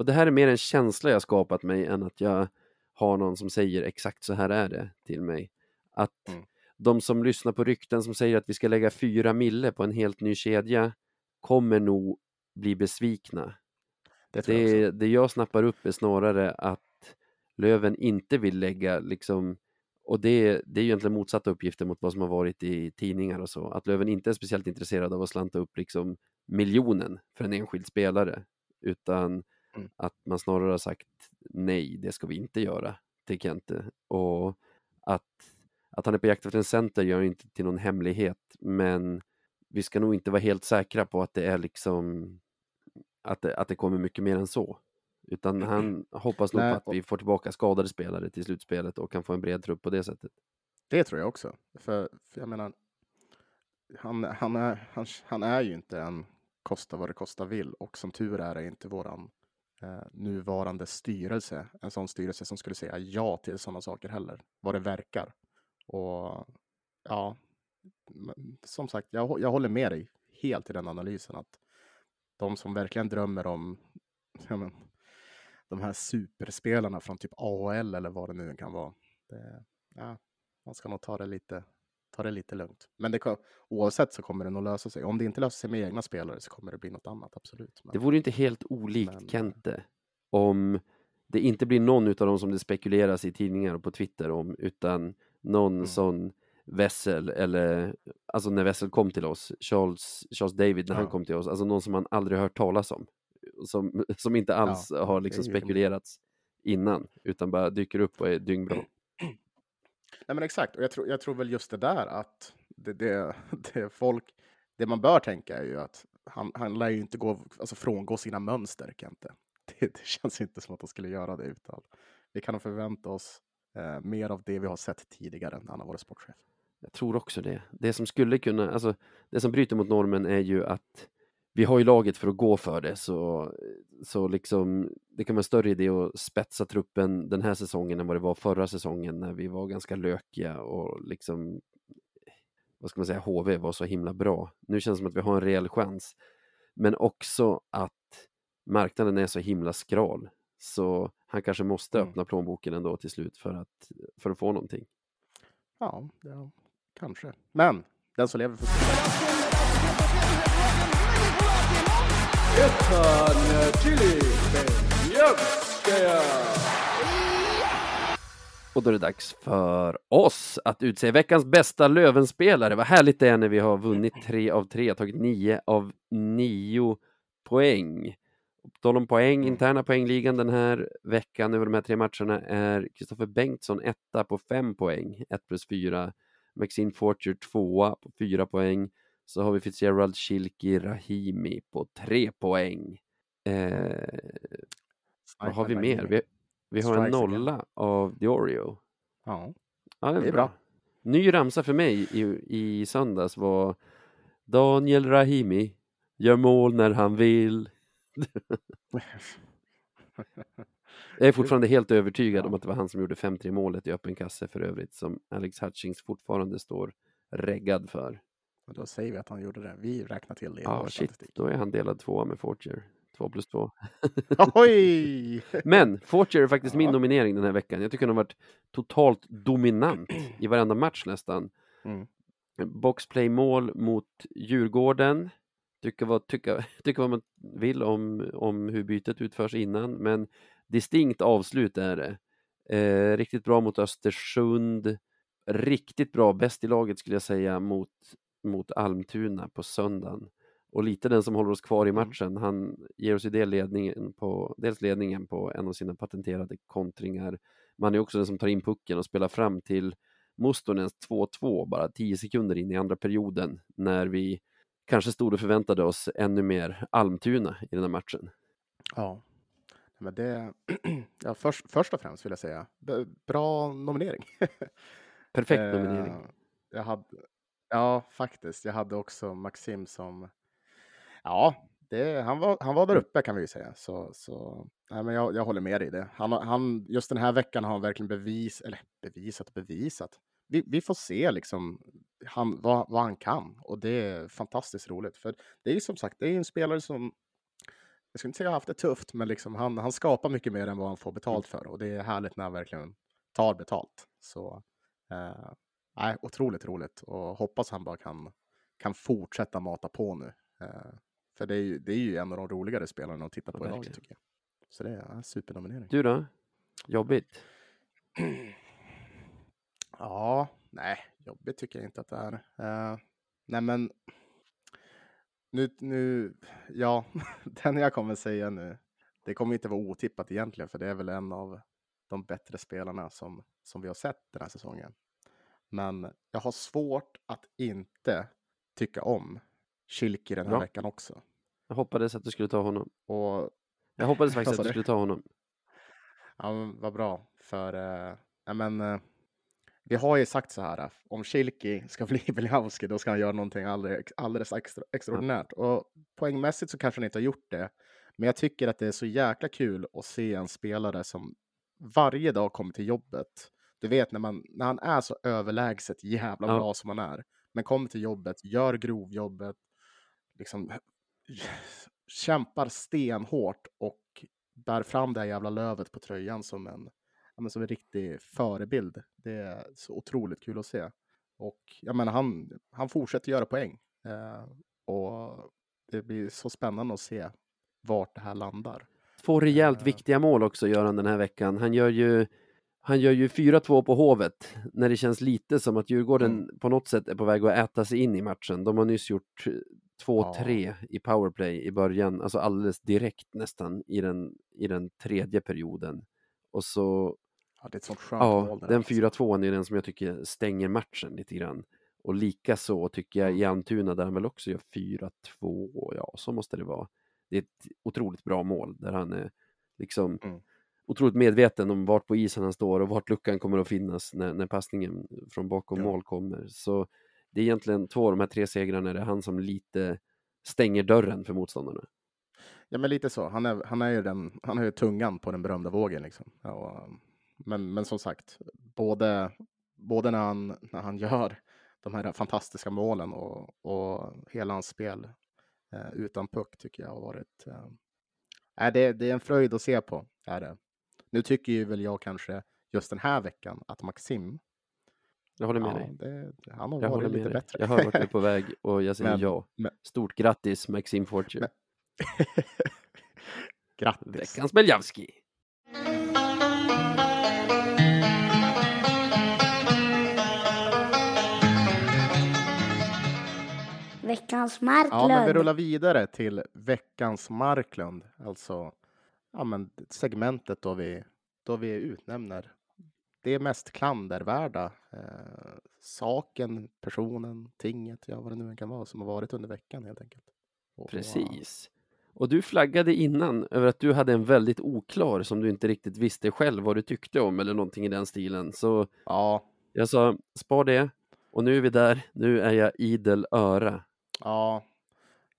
och det här är mer en känsla jag skapat mig än att jag har någon som säger exakt så här är det till mig. Att mm. de som lyssnar på rykten som säger att vi ska lägga fyra mille på en helt ny kedja kommer nog bli besvikna. Det, det, jag det jag snappar upp är snarare att Löven inte vill lägga liksom och det, det är egentligen motsatta uppgifter mot vad som har varit i tidningar och så, att Löven inte är speciellt intresserad av att slanta upp liksom miljonen för en enskild spelare, utan Mm. Att man snarare har sagt nej, det ska vi inte göra till Kente. Och att, att han är på jakt efter en center gör inte till någon hemlighet, men vi ska nog inte vara helt säkra på att det är liksom att det, att det kommer mycket mer än så. Utan han hoppas nog på att vi får tillbaka skadade spelare till slutspelet och kan få en bred trupp på det sättet. Det tror jag också. För, för jag menar, han, han, är, han, han är ju inte en kosta vad det kosta vill och som tur är är inte våran eh, nuvarande styrelse en sån styrelse som skulle säga ja till sådana saker heller, vad det verkar. Och ja, som sagt, jag, jag håller med dig helt i den analysen att de som verkligen drömmer om ja, men, de här superspelarna från typ AHL eller vad det nu kan vara. Det, ja, man ska nog ta det lite, ta det lite lugnt. Men det, oavsett så kommer det nog lösa sig. Om det inte löser sig med egna spelare så kommer det bli något annat, absolut. Men, det vore inte helt olikt men, Kente om det inte blir någon av dem som det spekuleras i tidningar och på Twitter om, utan någon mm. sån Wessel eller alltså när Wessel kom till oss, Charles, Charles David när ja. han kom till oss, alltså någon som man aldrig hört talas om, som, som inte alls ja, har liksom spekulerats innan, utan bara dyker upp och är dyngbra. Nej men exakt, och jag tror, jag tror väl just det där att det, det, det folk, det man bör tänka är ju att han, han lär ju inte gå, alltså frångå sina mönster, Kente. Det, det känns inte som att han skulle göra det utan vi kan nog förvänta oss eh, mer av det vi har sett tidigare när han har varit sportchef. Jag tror också det. Det som skulle kunna, alltså det som bryter mot normen är ju att vi har ju laget för att gå för det, så, så liksom, det kan vara större idé att spetsa truppen den här säsongen än vad det var förra säsongen när vi var ganska lökiga och liksom, vad ska man säga, HV var så himla bra. Nu känns det som att vi har en rejäl chans, men också att marknaden är så himla skral, så han kanske måste mm. öppna plånboken ändå till slut för att, för att få någonting. Ja, ja kanske. Men den som lever får Eh, Och då är det dags för oss att utse veckans bästa Lövenspelare. Vad härligt det är när vi har vunnit tre av tre, tagit nio av nio poäng. På tal om poäng, interna poängligan den här veckan över de här tre matcherna är Kristoffer Bengtsson etta på fem poäng, ett plus fyra. Maxine Forture tvåa på fyra poäng. Så har vi Fitzgerald Shilki Rahimi på tre poäng. Eh, vad har vi mer? Vi, vi har en nolla av Diorio. Ja, ja det är, bra. bra. Ny ramsa för mig i, i söndags var Daniel Rahimi gör mål när han vill. Jag är fortfarande helt övertygad om att det var han som gjorde 5-3 målet i öppen kasse för övrigt som Alex Hutchings fortfarande står reggad för. Och då säger vi att han gjorde det. Vi räknar till det i Ja, shit. Statistik. Då är han delad två med Fortier. Två plus två. Oj! Men Fortier är faktiskt ja. min nominering den här veckan. Jag tycker han har varit totalt dominant i varenda match nästan. Mm. Boxplay-mål mot Djurgården. Tycker vad, tycka, tycker vad man vill om, om hur bytet utförs innan, men distinkt avslut är det. Eh, riktigt bra mot Östersund. Riktigt bra, bäst i laget skulle jag säga, mot mot Almtuna på söndagen. Och lite den som håller oss kvar i mm. matchen, han ger oss ju del ledningen på, dels ledningen på en av sina patenterade kontringar. Man är också den som tar in pucken och spelar fram till Mustonens 2-2 bara 10 sekunder in i andra perioden när vi kanske stod och förväntade oss ännu mer Almtuna i den här matchen. Ja, men det, ja, först, först och främst vill jag säga, bra nominering. Perfekt nominering. Eh, jag hade, Ja, faktiskt. Jag hade också Maxim som... Ja, det, han, var, han var där mm. uppe kan vi ju säga. Så, så, nej, men jag, jag håller med dig i det. Han, han, just den här veckan har han verkligen bevis, eller bevisat och bevisat. Vi, vi får se liksom han, vad, vad han kan och det är fantastiskt roligt. För det är ju som sagt, det är en spelare som jag skulle inte säga har haft det tufft, men liksom han, han skapar mycket mer än vad han får betalt för och det är härligt när han verkligen tar betalt. Så eh, nej, otroligt roligt och hoppas han bara kan, kan fortsätta mata på nu. Eh, för det är, ju, det är ju en av de roligare spelarna att titta på ja, i laget tycker jag. Så det är en supernominering. Du då? Jobbigt? ja, nej, jobbigt tycker jag inte att det är. Uh, nej, men nu, nu, ja, den jag kommer säga nu, det kommer inte vara otippat egentligen, för det är väl en av de bättre spelarna som, som vi har sett den här säsongen. Men jag har svårt att inte tycka om Kilki den här Bra. veckan också. Jag hoppades att du skulle ta honom. Och... Jag hoppades faktiskt att du skulle ta honom. Ja, men vad bra. För, ja, men, äh, vi har ju sagt så här, om Kilki ska bli Beliavski, då ska han göra någonting alldeles, alldeles extra, extraordinärt. Ja. Och poängmässigt så kanske han inte har gjort det. Men jag tycker att det är så jäkla kul att se en spelare som varje dag kommer till jobbet du vet när, man, när han är så överlägset jävla ja. bra som han är, men kommer till jobbet, gör grovjobbet, liksom kämpar stenhårt och bär fram det här jävla lövet på tröjan som en, ja, men som en riktig förebild. Det är så otroligt kul att se. Och jag menar, han, han fortsätter göra poäng. Eh, och det blir så spännande att se vart det här landar. Två rejält Eh. viktiga mål också gör han den här veckan. Han gör ju han gör ju 4-2 på Hovet när det känns lite som att Djurgården Mm. på något sätt är på väg att äta sig in i matchen. De har nyss gjort 2-3 i powerplay i början, alltså alldeles direkt nästan i den, i den tredje perioden. Och så, Ja, det är ett sånt skönt ja, mål. den alltså. 4-2 är den som jag tycker stänger matchen lite grann. Och lika så tycker jag i Almtuna där han väl också gör 4-2, ja så måste det vara. Det är ett otroligt bra mål där han är liksom Mm. Otroligt medveten om vart på isen han står och vart luckan kommer att finnas när, när passningen från bakom Ja. mål kommer. Så det är egentligen två av de här tre segrarna, det är han som lite stänger dörren för motståndarna. Ja, men lite så. Han är, han är ju den, han har ju tungan på den berömda vågen liksom. Ja, och, men, men som sagt, både, både när han, när han gör de här fantastiska målen och, och hela hans spel eh, utan puck tycker jag har varit. Eh, det, det är en fröjd att se på. Är det. Nu tycker ju väl jag kanske just den här veckan att Maxim, Jag håller med ja, dig. det, han har Jag varit lite dig. bättre. Jag hör vart du är på väg och jag säger Men- ja. men- Stort grattis Maxim Fortune. Grattis! Veckans Beljavski. Veckans Ja, men vi Marklund. rullar vidare till veckans Marklund, alltså ja, men segmentet då vi, då vi utnämner det mest klandervärda eh, saken, personen, tinget, ja vad det nu kan vara som har varit under veckan helt enkelt. Och, Precis. Och du flaggade innan över att du hade en väldigt oklar som du inte riktigt visste själv vad du tyckte om eller någonting i den stilen. Så Ja, jag sa spar det och nu är vi där. Nu är jag idel öra. ja,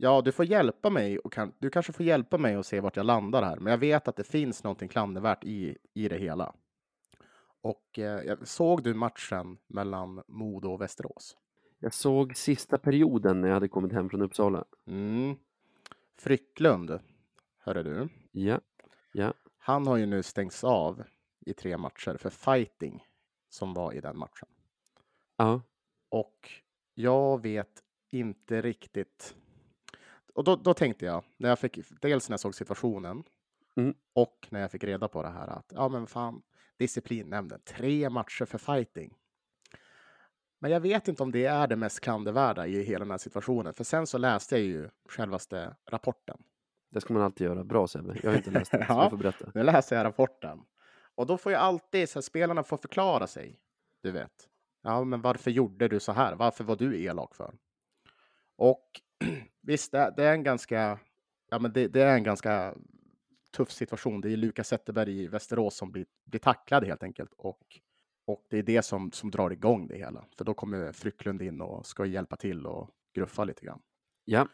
ja, du får hjälpa mig och kan, du kanske får hjälpa mig att se vart jag landar här, men jag vet att det finns någonting klandervärt i, i det hela. Och eh, såg du matchen mellan Modo och Västerås? Jag såg sista perioden när jag hade kommit hem från Uppsala. Mm. Frycklund, hörde du. Ja, Han har ju nu stängts av i tre matcher för fighting som var i den matchen. ja, Och jag vet inte riktigt. Och då, då tänkte jag, när jag fick, dels när jag såg situationen Mm. och när jag fick reda på det här att ja, men fan, disciplinnämnden, tre matcher för fighting. Men jag vet inte om det är det mest klandervärda i hela den här situationen, för sen så läste jag ju självaste rapporten. det ska man alltid göra. Bra Sebbe, jag har inte läst den, så Ja. du får berätta. Nu läser jag rapporten. Och då får jag alltid, så här, spelarna får förklara sig. Du vet. Ja, men varför gjorde du så här? Varför var du elak för? Och visst, det, det är en ganska, ja men det, det är en ganska tuff situation. Det är Lukas Zetterberg i Västerås som blir, blir tacklad helt enkelt. Och, och det är det som, som drar igång det hela. För då kommer Frycklund in och ska hjälpa till och gruffa lite grann. Ja,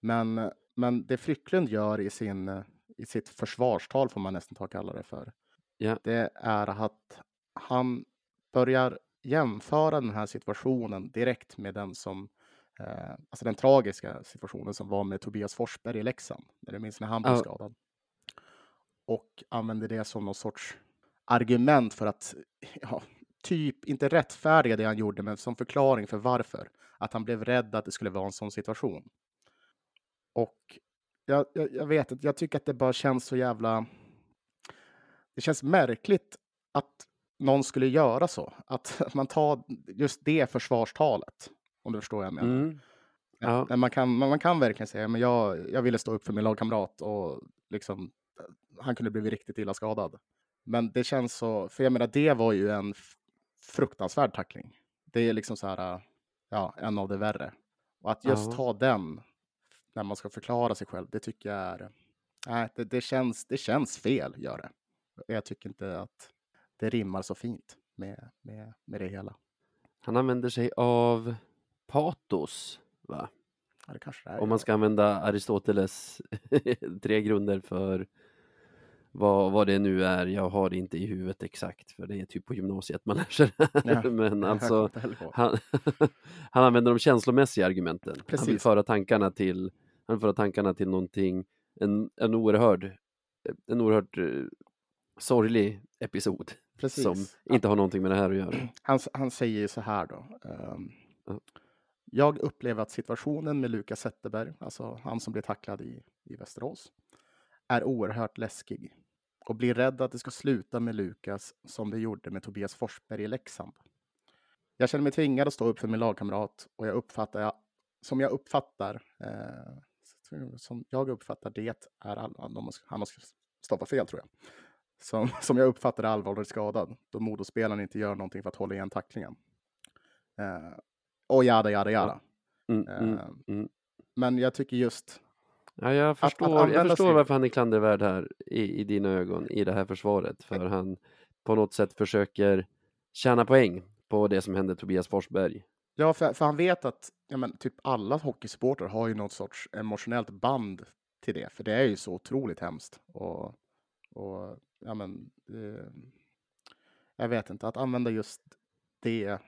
Men, men det Frycklund gör i, sin, i sitt försvarstal, får man nästan ta kalla det för, Ja. det är att han börjar jämföra den här situationen direkt med den som, eh, alltså den tragiska situationen som var med Tobias Forsberg i Leksand, när du minns när han blev Ja. skadad. Och använder det som någon sorts argument för att, ja, typ inte rättfärdiga det han gjorde, men som förklaring för varför. Att han blev rädd att det skulle vara en sån situation. Och jag, jag, jag vet att jag tycker att det bara känns så jävla... Det känns märkligt att någon skulle göra så. Att man tar just det försvarstalet. Om du förstår vad jag menar. mm. Ja. Men man, kan, man, man kan verkligen säga men jag, jag ville stå upp för min lagkamrat och liksom, han kunde blivit riktigt illa skadad. Men det känns så, för jag menar det var ju en fruktansvärd tackling. Det är liksom så här, ja, en av det värre. Och att just Ja. ta den när man ska förklara sig själv, det tycker jag är, nej, det, det, känns, det känns fel, gör det. Jag tycker inte att det rimmar så fint med, med, med det hela. Han använder sig av patos, va? Ja, det kanske det är. Om man ska använda Aristoteles tre grunder för vad, vad det nu är. Jag har det inte i huvudet exakt, för det är typ på gymnasiet man lär sig det. Ja, Men alltså, han, han använder de känslomässiga argumenten. Han vill Precis. föra tankarna till, han vill föra tankarna till någonting en, en oerhörd, en oerhört eh, sorglig episod Precis. som inte har någonting med det här att göra. Han, han säger ju så här då. ehm, Ja. Jag upplever att situationen med Lukas Zetterberg, alltså han som blev tacklad i, i Västerås, är oerhört läskig och blir rädd att det ska sluta med Lukas som det gjorde med Tobias Forsberg i Leksand. Jag känner mig tvingad att stå upp för min lagkamrat och jag uppfattar, som jag uppfattar, eh, som jag uppfattar det är allvarligt, han har stavat fel tror jag. Som, som jag uppfattar är allvarligt skadad då Modospelaren inte gör någonting för att hålla igen tacklingen. Eh, och jada, jada, jada. Mm, Eh, mm. Men jag tycker just, Ja, jag att förstår, jag förstår sig- varför han är klandervärd här i, i dina ögon i det här försvaret. För han på något sätt försöker tjäna poäng på det som hände Tobias Forsberg. ja, för, för han vet att ja, men, typ alla hockeysupportrar har ju något sorts emotionellt band till det, för det är ju så otroligt hemskt. Och, och ja, men, eh, jag vet inte, att använda just det,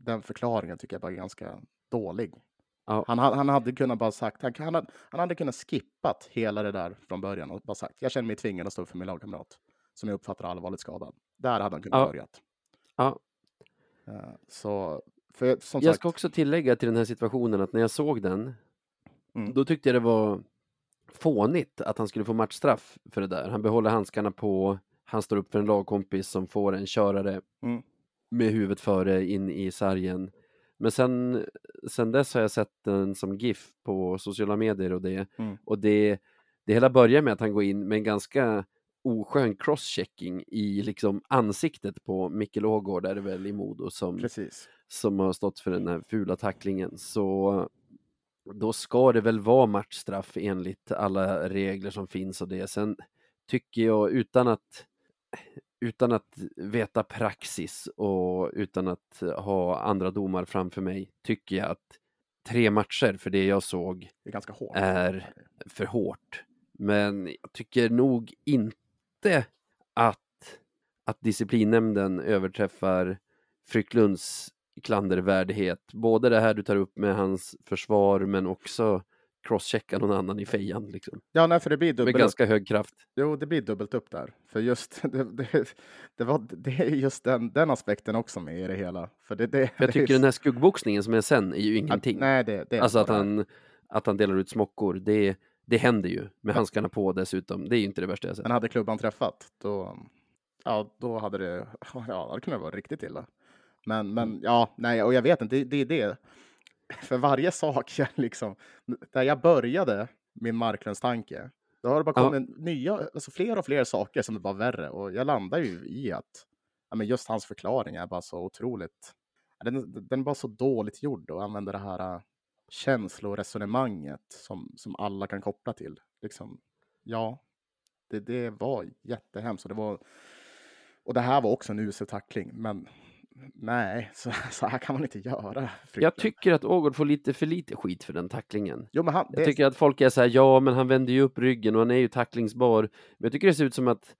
den förklaringen tycker jag bara är ganska dålig. Ja. Han, ha- han hade kunnat bara sagt, han, han, hade, han hade kunnat skippat hela det där från början och bara sagt, jag känner mig tvingad att stå för min lagkamrat som jag uppfattar allvarligt skadad. Där hade han kunnat Ja. börjat. Ja. Eh, Så, för som Jag sagt, ska också tillägga till den här situationen att när jag såg den, Mm. då tyckte jag det var fånigt att han skulle få matchstraff för det där. Han behåller handskarna på, han står upp för en lagkompis som får en körare Mm. Med huvudet före in i sargen. Men sen, sen dess har jag sett den som GIF på sociala medier och det. Mm. Och det, det hela börjar med att han går in med en ganska oskön crosschecking i liksom ansiktet på Micke Ågård, är det väl i Modo, som, precis. som har stått för den här fula tacklingen. Så då ska det väl vara matchstraff enligt alla regler som finns och det. Sen tycker jag utan att utan att veta praxis och utan att ha andra domar framför mig tycker jag att tre matcher för det jag såg är ganska hårt. Är- för hårt. Men jag tycker nog inte att, att disciplinnämnden överträffar Frycklunds klandervärdighet. Både det här du tar upp med hans försvar men också crosschecka någon annan i fejan liksom. Ja, nej, för det blir Med dubbelt upp. ganska hög kraft. Jo, det blir dubbelt upp där. För just det, det, det, var, det är just den, den aspekten också med i det hela. För det, det, För jag tycker den här skuggboxningen som är sen är ju ingenting. Nej, det, det är alltså att han, att han delar ut smockor, det, det händer ju med handskarna på dessutom. Det är ju inte det värsta jag sett. Men hade klubban träffat, då, ja, då hade det, ja, det kunnat vara riktigt illa. Men, Mm. men ja, nej, och jag vet inte, det, det är det. För varje sak jag liksom, där jag började min Marklundstanke, då har det bara Ja. kommit nya, alltså fler och fler saker som är bara värre. Och jag landar ju i att, ja, men just hans förklaring är bara så otroligt, ja, den, den är bara så dåligt gjord och använder det här äh, känsloresonemanget som, som alla kan koppla till. Liksom, ja, det, det var jättehemskt. Och det, var, och det här var också en usel tackling, men nej, så, så här kan man inte göra. Jag Frycklund. tycker att Ågård får lite för lite skit för den tacklingen. Jo, men han, Jag det, tycker att folk är så här, ja men han vänder ju upp ryggen och han är ju tacklingsbar. Men jag tycker det ser ut som att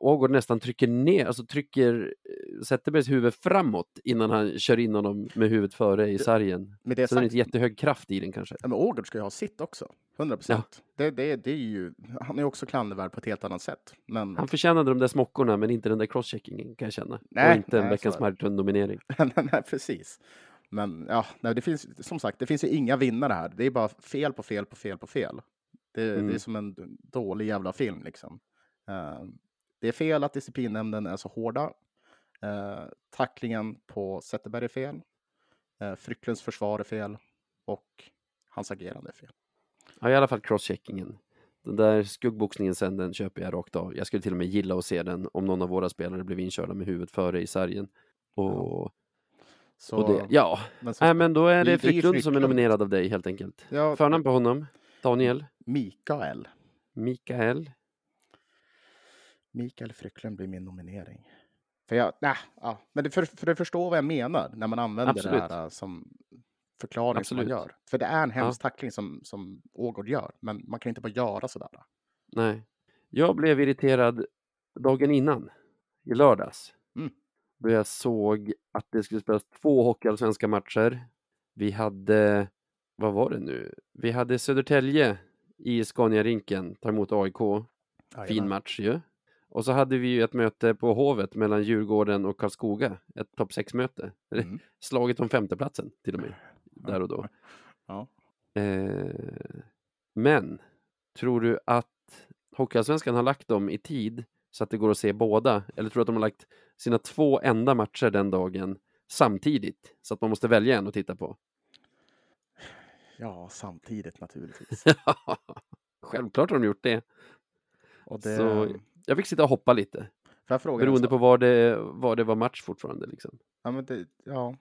Ågård nästan trycker ner, alltså trycker eh, Zetterbergs huvud framåt innan han kör in honom med huvudet före i sargen. med det Så det är sagt, inte jättehög kraft i den kanske. ja, men Ågård ska ju ha sitt också. 100 procent. Det, det, det är ju, han är också klandervärd på ett helt annat sätt. Men Han förtjänade de där smockorna men inte den där crosscheckingen kan jag känna. Nej, och inte en veckans det. Marklund-nominering. nej, precis. Men ja, nej, det finns som sagt, det finns ju inga vinnare här. Det är bara fel på fel på fel på fel. Det, det Mm. är som en dålig jävla film liksom. Eh, det är fel att disciplinnämnden är så hårda. Uh, tacklingen på Zetterberg är fel. Uh, Frycklunds försvar är fel. Och hans agerande är fel. Ja, i alla fall crosscheckingen. Den där skuggboxningen sen, den köper jag rakt av. Jag skulle till och med gilla att se den om någon av våra spelare blev inkörda med huvudet före i sargen. Och, Så, och det, ja, men så, Nej, men då är Det- ju Frycklund som är Frycklund. nominerad av dig helt enkelt. ja, Förnamn på honom? Daniel? Mikael. Mikael? Mikael Frycklund blir min nominering. För jag, nej, ja, men för, för att förstå vad jag menar när man använder Absolut. det här äh, som förklaring som man Absolut. gör. För det är en hemsk tackling som, som Ågård gör, men man kan inte bara göra sådär. Nej. Jag blev irriterad dagen innan, i lördags. Mm. Då jag såg att det skulle spelas två hockeyallsvenska matcher. Vi hade, vad var det nu? Vi hade Södertälje i Scania-rinken, tar emot AIK. Fin Jajamän. match ju. Och så hade vi ju ett möte på Hovet mellan Djurgården och Karlskoga, ett topp 6-möte. Mm. Slaget om femteplatsen till och med, där och då. Ja. Eh, men, tror du att Hockeyallsvenskan har lagt dem i tid så att det går att se båda? Eller tror du att de har lagt sina två enda matcher den dagen samtidigt så att man måste välja en att titta på? ja, samtidigt naturligtvis. Självklart har de gjort det. Och det, Så jag fick sitta och hoppa lite, får jag fråga beroende på var det, var det var match fortfarande. Liksom. Ja, men det, ja.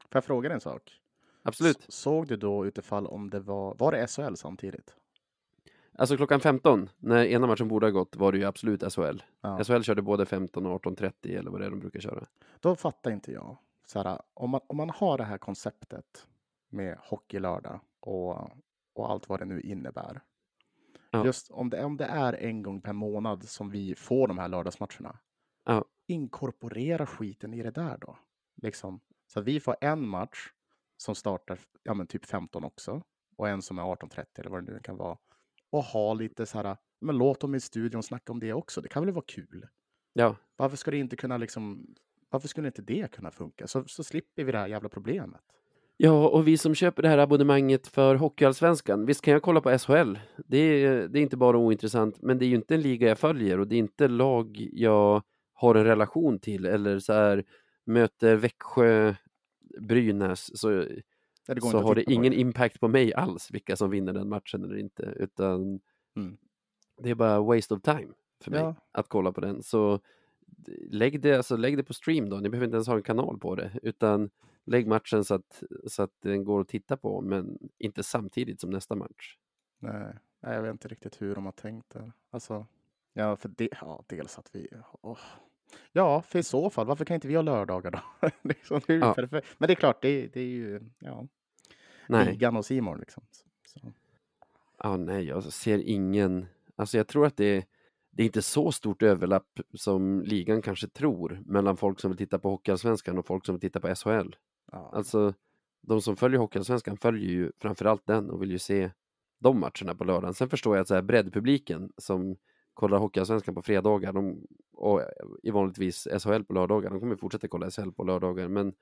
Får jag fråga en sak? Absolut. S- Såg du då utifall om det var, var det SHL samtidigt? Alltså klockan 15, när ena matchen borde ha gått, var det ju absolut SHL. Ja. SHL körde både 15 och 18.30 eller vad det är de brukar köra. Då fattar inte jag. Så här, om, man, om man har det här konceptet med hockeylördag och, och allt vad det nu innebär. Ja. Just om det, om det är en gång per månad som vi får de här lördagsmatcherna. Ja. Inkorporera skiten i det där då. Liksom, så att vi får en match som startar ja, men typ 15 också. Och en som är 18.30 eller vad det nu kan vara. Och ha lite så här, men låt dem i studion snacka om det också. Det kan väl vara kul. Ja, Varför ska det inte kunna liksom, varför skulle inte det kunna funka? Så, så slipper vi det här jävla problemet. Ja, och vi som köper det här abonnemanget för Hockeyallsvenskan, visst kan jag kolla på SHL? Det är, det är inte bara ointressant, men det är ju inte en liga jag följer och det är inte lag jag har en relation till eller så här möter Växjö, Brynäs, så, det så har det ingen impact på mig alls vilka som vinner den matchen eller inte, utan Mm. det är bara waste of time för mig Ja. att kolla på den. Så lägg det, alltså, lägg det på stream då, ni behöver inte ens ha en kanal på det, utan lägg matchen så att, så att den går att titta på, men inte samtidigt som nästa match. Nej, jag vet inte riktigt hur de har tänkt där. Alltså, ja, för det, ja, dels att vi... åh. Ja, för i så fall, varför kan inte vi ha lördagar då? liksom, det är Ja. Men det är klart, det, det är ju ja, Nej, ligan och Simon liksom. Så, ja, nej, jag ser ingen, alltså jag tror att det, det är inte så stort överlapp som ligan kanske tror mellan folk som vill titta på Hockeyallsvenskan och folk som vill titta på SHL. Ja, Alltså, de som följer Hockeyallsvenskan följer ju framförallt den och vill ju se de matcherna på lördagen. Sen förstår jag att så här breddpubliken som kollar Hockeyallsvenskan på fredagar de, och i vanligtvis SHL på lördagar, de kommer fortsätta kolla SHL på lördagar, men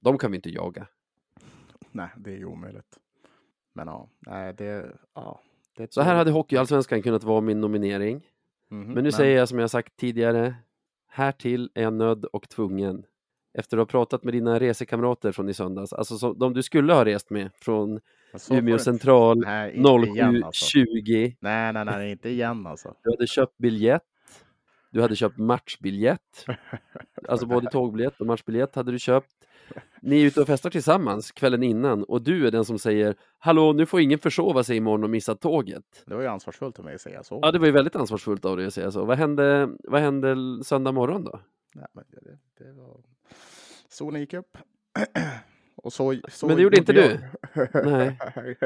de kan vi inte jaga. nej, det är ju omöjligt. Men ja, nej, det... Ja, det Så här hade Hockeyallsvenskan kunnat vara min nominering. Mhm, Men nu säger jag som jag sagt tidigare, härtill är jag nödd och tvungen. Efter att ha pratat med dina resekamrater från i söndags, alltså som, de du skulle ha rest med från så Umeå central Nej, inte igen alltså. 07.20. Nej, nej, nej, inte igen alltså. Du hade köpt biljett. Du hade köpt matchbiljett. Alltså både tågbiljett och matchbiljett hade du köpt. Ni är ute och festar tillsammans kvällen innan och du är den som säger Hallå, nu får ingen försova sig imorgon och missa tåget. Det var ju ansvarsfullt av mig att säga så. Ja, det var ju väldigt ansvarsfullt av dig att säga så. Vad hände, vad hände söndag morgon då? Nej, men det, det var... Solen gick upp. Och så, så Men det gjorde inte jag. Nej.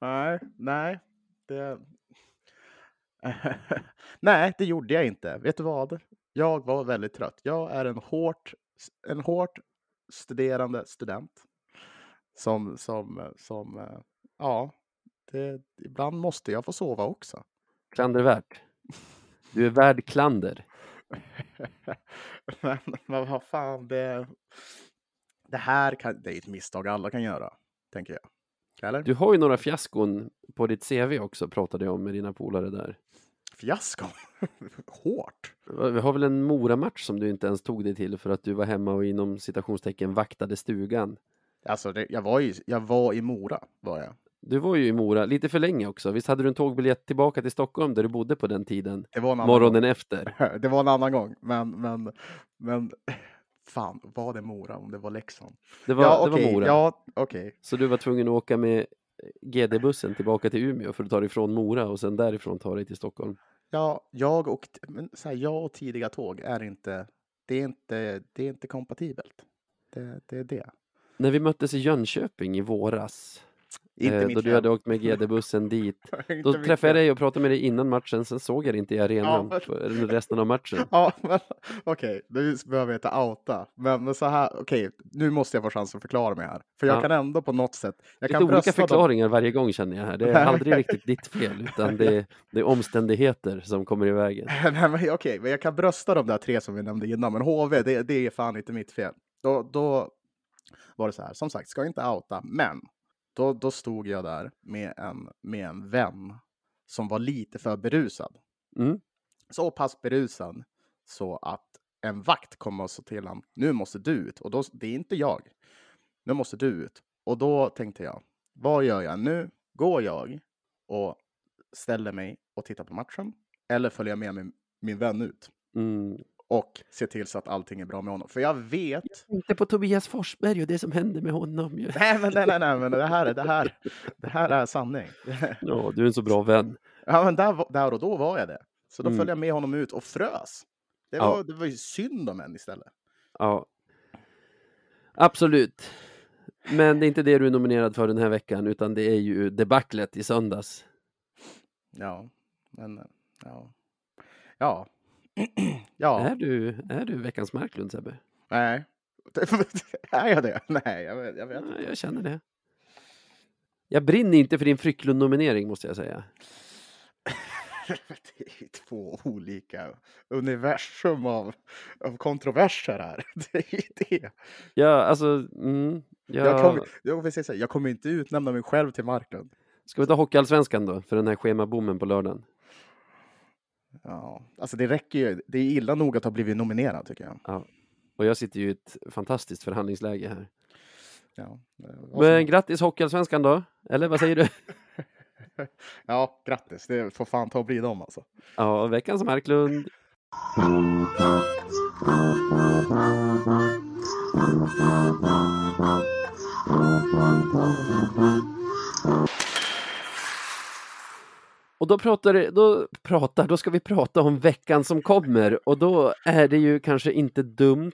nej, nej. Det... nej, det gjorde jag inte. Vet du vad? Jag var väldigt trött. Jag är en hårt, en hårt studerande student. Som, som, som, eh, ja, det, ibland måste jag få sova också. Klandervärt. Du är värd klander. men, men vad fan, det, det här kan, det är ett misstag alla kan göra, tänker jag. Eller? Du har ju några fiaskon på ditt CV också, pratade jag om med dina polare där. Fiasko? Hårt? Vi har väl en Mora-match som du inte ens tog dig till för att du var hemma och inom citationstecken vaktade stugan. Alltså, det, jag, var ju, jag var i Mora, var jag. Du var ju i Mora lite för länge också. Visst hade du en tågbiljett tillbaka till Stockholm där du bodde på den tiden? Det var en annan Morgonen gång. efter. Det var en annan gång, men, men, men fan, var det Mora om det var Leksand? Det var, ja, det var okej, Mora. ja, okej. Så du var tvungen att åka med GD-bussen tillbaka till Umeå för att ta dig ifrån Mora och sen därifrån ta dig till Stockholm. Ja, jag och, men, så här, jag och tidiga tåg är inte, det är inte, det är inte kompatibelt. Det, det är det. När vi möttes i Jönköping i våras. Inte eh, då du hade åkt med GD-bussen dit. Då träffade jag dig och pratade med dig innan matchen, sen såg jag dig inte i arenan men- för resten av matchen. Ja, men okej, nu behöver jag inte outa. Men, men så här, okej, nu måste jag få chansen att förklara mig här. För jag Ja. kan ändå på något sätt, jag Lite kan olika brösta dem. förklaringar varje gång känner jag här. Det är men- aldrig riktigt ditt fel, utan det, det är omständigheter som kommer i vägen. Nej, men okej, men jag kan brösta de där tre som vi nämnde innan, men HV, det, det är fan inte mitt fel. Då, då var det så här, som sagt, ska inte outa, men då, då stod jag där med en, med en vän som var lite för berusad. Mm. Så pass berusad så att en vakt kom och sa till honom, nu måste du ut. Och då, det är inte jag. Nu måste du ut. Och då tänkte jag, vad gör jag nu? Går jag och ställer mig och tittar på matchen? Eller följer jag med min, min vän ut? Mm. Och ser till så att allting är bra med honom. För jag vet... Inte på Tobias Forsberg och det som hände med honom ju. Nej, men, nej, nej, nej, men det här, är- det här, det här är sanning. Ja, du är en så bra vän. Ja, men där, där och då var jag det. Så då Mm. följde jag med honom ut och frös. Det Ja. var, det var ju synd om en istället. Ja. Absolut. Men det är inte det du är nominerad för den här veckan, utan det är ju debaclet i söndags. Ja, men ja. Ja. ja, Är, du, är du veckans Marklund, Sebbe? nej. är jag det? Nej, jag vet, jag vet inte. jag känner det. Jag brinner inte för din Frycklund-nominering, måste jag säga. Det är ju två olika universum av, av kontroverser här. Det är det. Ja, alltså... Mm, ja. Jag, kommer, jag, vill säga jag kommer inte utnämna mig själv till Marklund. Ska vi ta Hockeyallsvenskan då, för den här schemabommen på lördagen? Ja, alltså det räcker ju. Det är illa nog att ha blivit nominerad tycker jag. Och jag sitter ju i ett fantastiskt förhandlingsläge här. Ja, Men grattis Hockeyallsvenskan då! Eller vad säger du? ja, grattis. Det får fan ta och bli dem alltså. Ja, veckans Marklund. Och då pratar, då pratar, då ska vi prata om veckan som kommer och då är det ju kanske inte dumt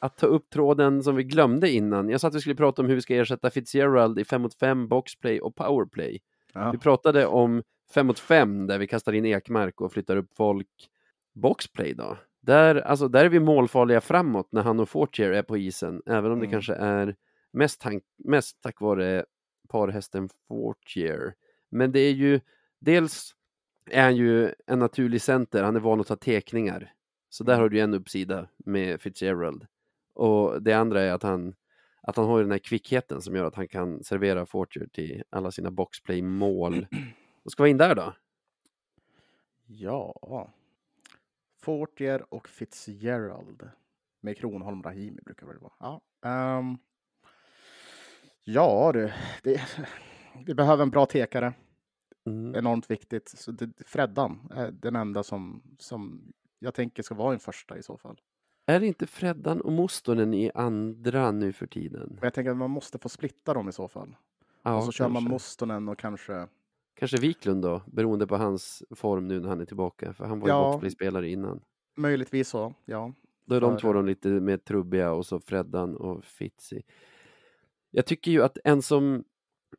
att ta upp tråden som vi glömde innan. Jag sa att vi skulle prata om hur vi ska ersätta Fitzgerald i 5 mot 5, boxplay och powerplay. Ja. Vi pratade om 5 mot 5 där vi kastar in Ekmark och flyttar upp folk. Boxplay då? Där, alltså, där är vi målfarliga framåt när han och Fortier är på isen, även om det Mm. kanske är mest, mest tack vare parhästen Fortier. Men det är ju, dels är han ju en naturlig center, han är van att ta tekningar. Så där Mm. har du en uppsida med Fitzgerald. Och det andra är att han, att han har den här kvickheten som gör att han kan servera Fortier till alla sina boxplay-mål. Vad ska vara in där då? Ja. Fortier och Fitzgerald. Med Kronholm Rahimi brukar det väl vara. Ja, ehm. ja du. Det, vi behöver en bra tekare. Mm. Enormt viktigt. Så det, Freddan är den enda som, som jag tänker ska vara en första i så fall. Är det inte Freddan och Mostonen i andra nu för tiden? Jag tänker att man måste få splitta dem i så fall. Ja, och så kör man kanske. Mostonen och kanske... Kanske Wiklund då, beroende på hans form nu när han är tillbaka. För han var ju Ja. boxplay-spelare innan. Möjligtvis så, ja. Då är de För- två de lite mer trubbiga och så Freddan och Fitzy. Jag tycker ju att en som,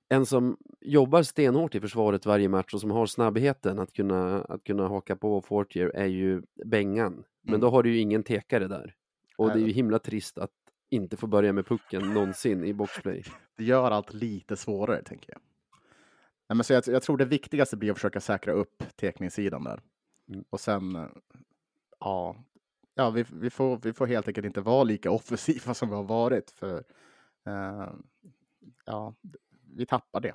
en som jobbar stenhårt i försvaret varje match och som har snabbheten att kunna, att kunna haka på Fortier är ju Bengan. Men Mm. då har du ju ingen tekare där. Och det är Nej. ju himla trist att inte få börja med pucken någonsin i boxplay. Det gör allt lite svårare, tänker jag. Nej, men så jag, jag tror det viktigaste blir att försöka säkra upp tekningssidan där. Mm. Och sen, ja, ja vi, vi, får, vi får helt enkelt inte vara lika offensiva som vi har varit. För eh, ja, vi tappar det.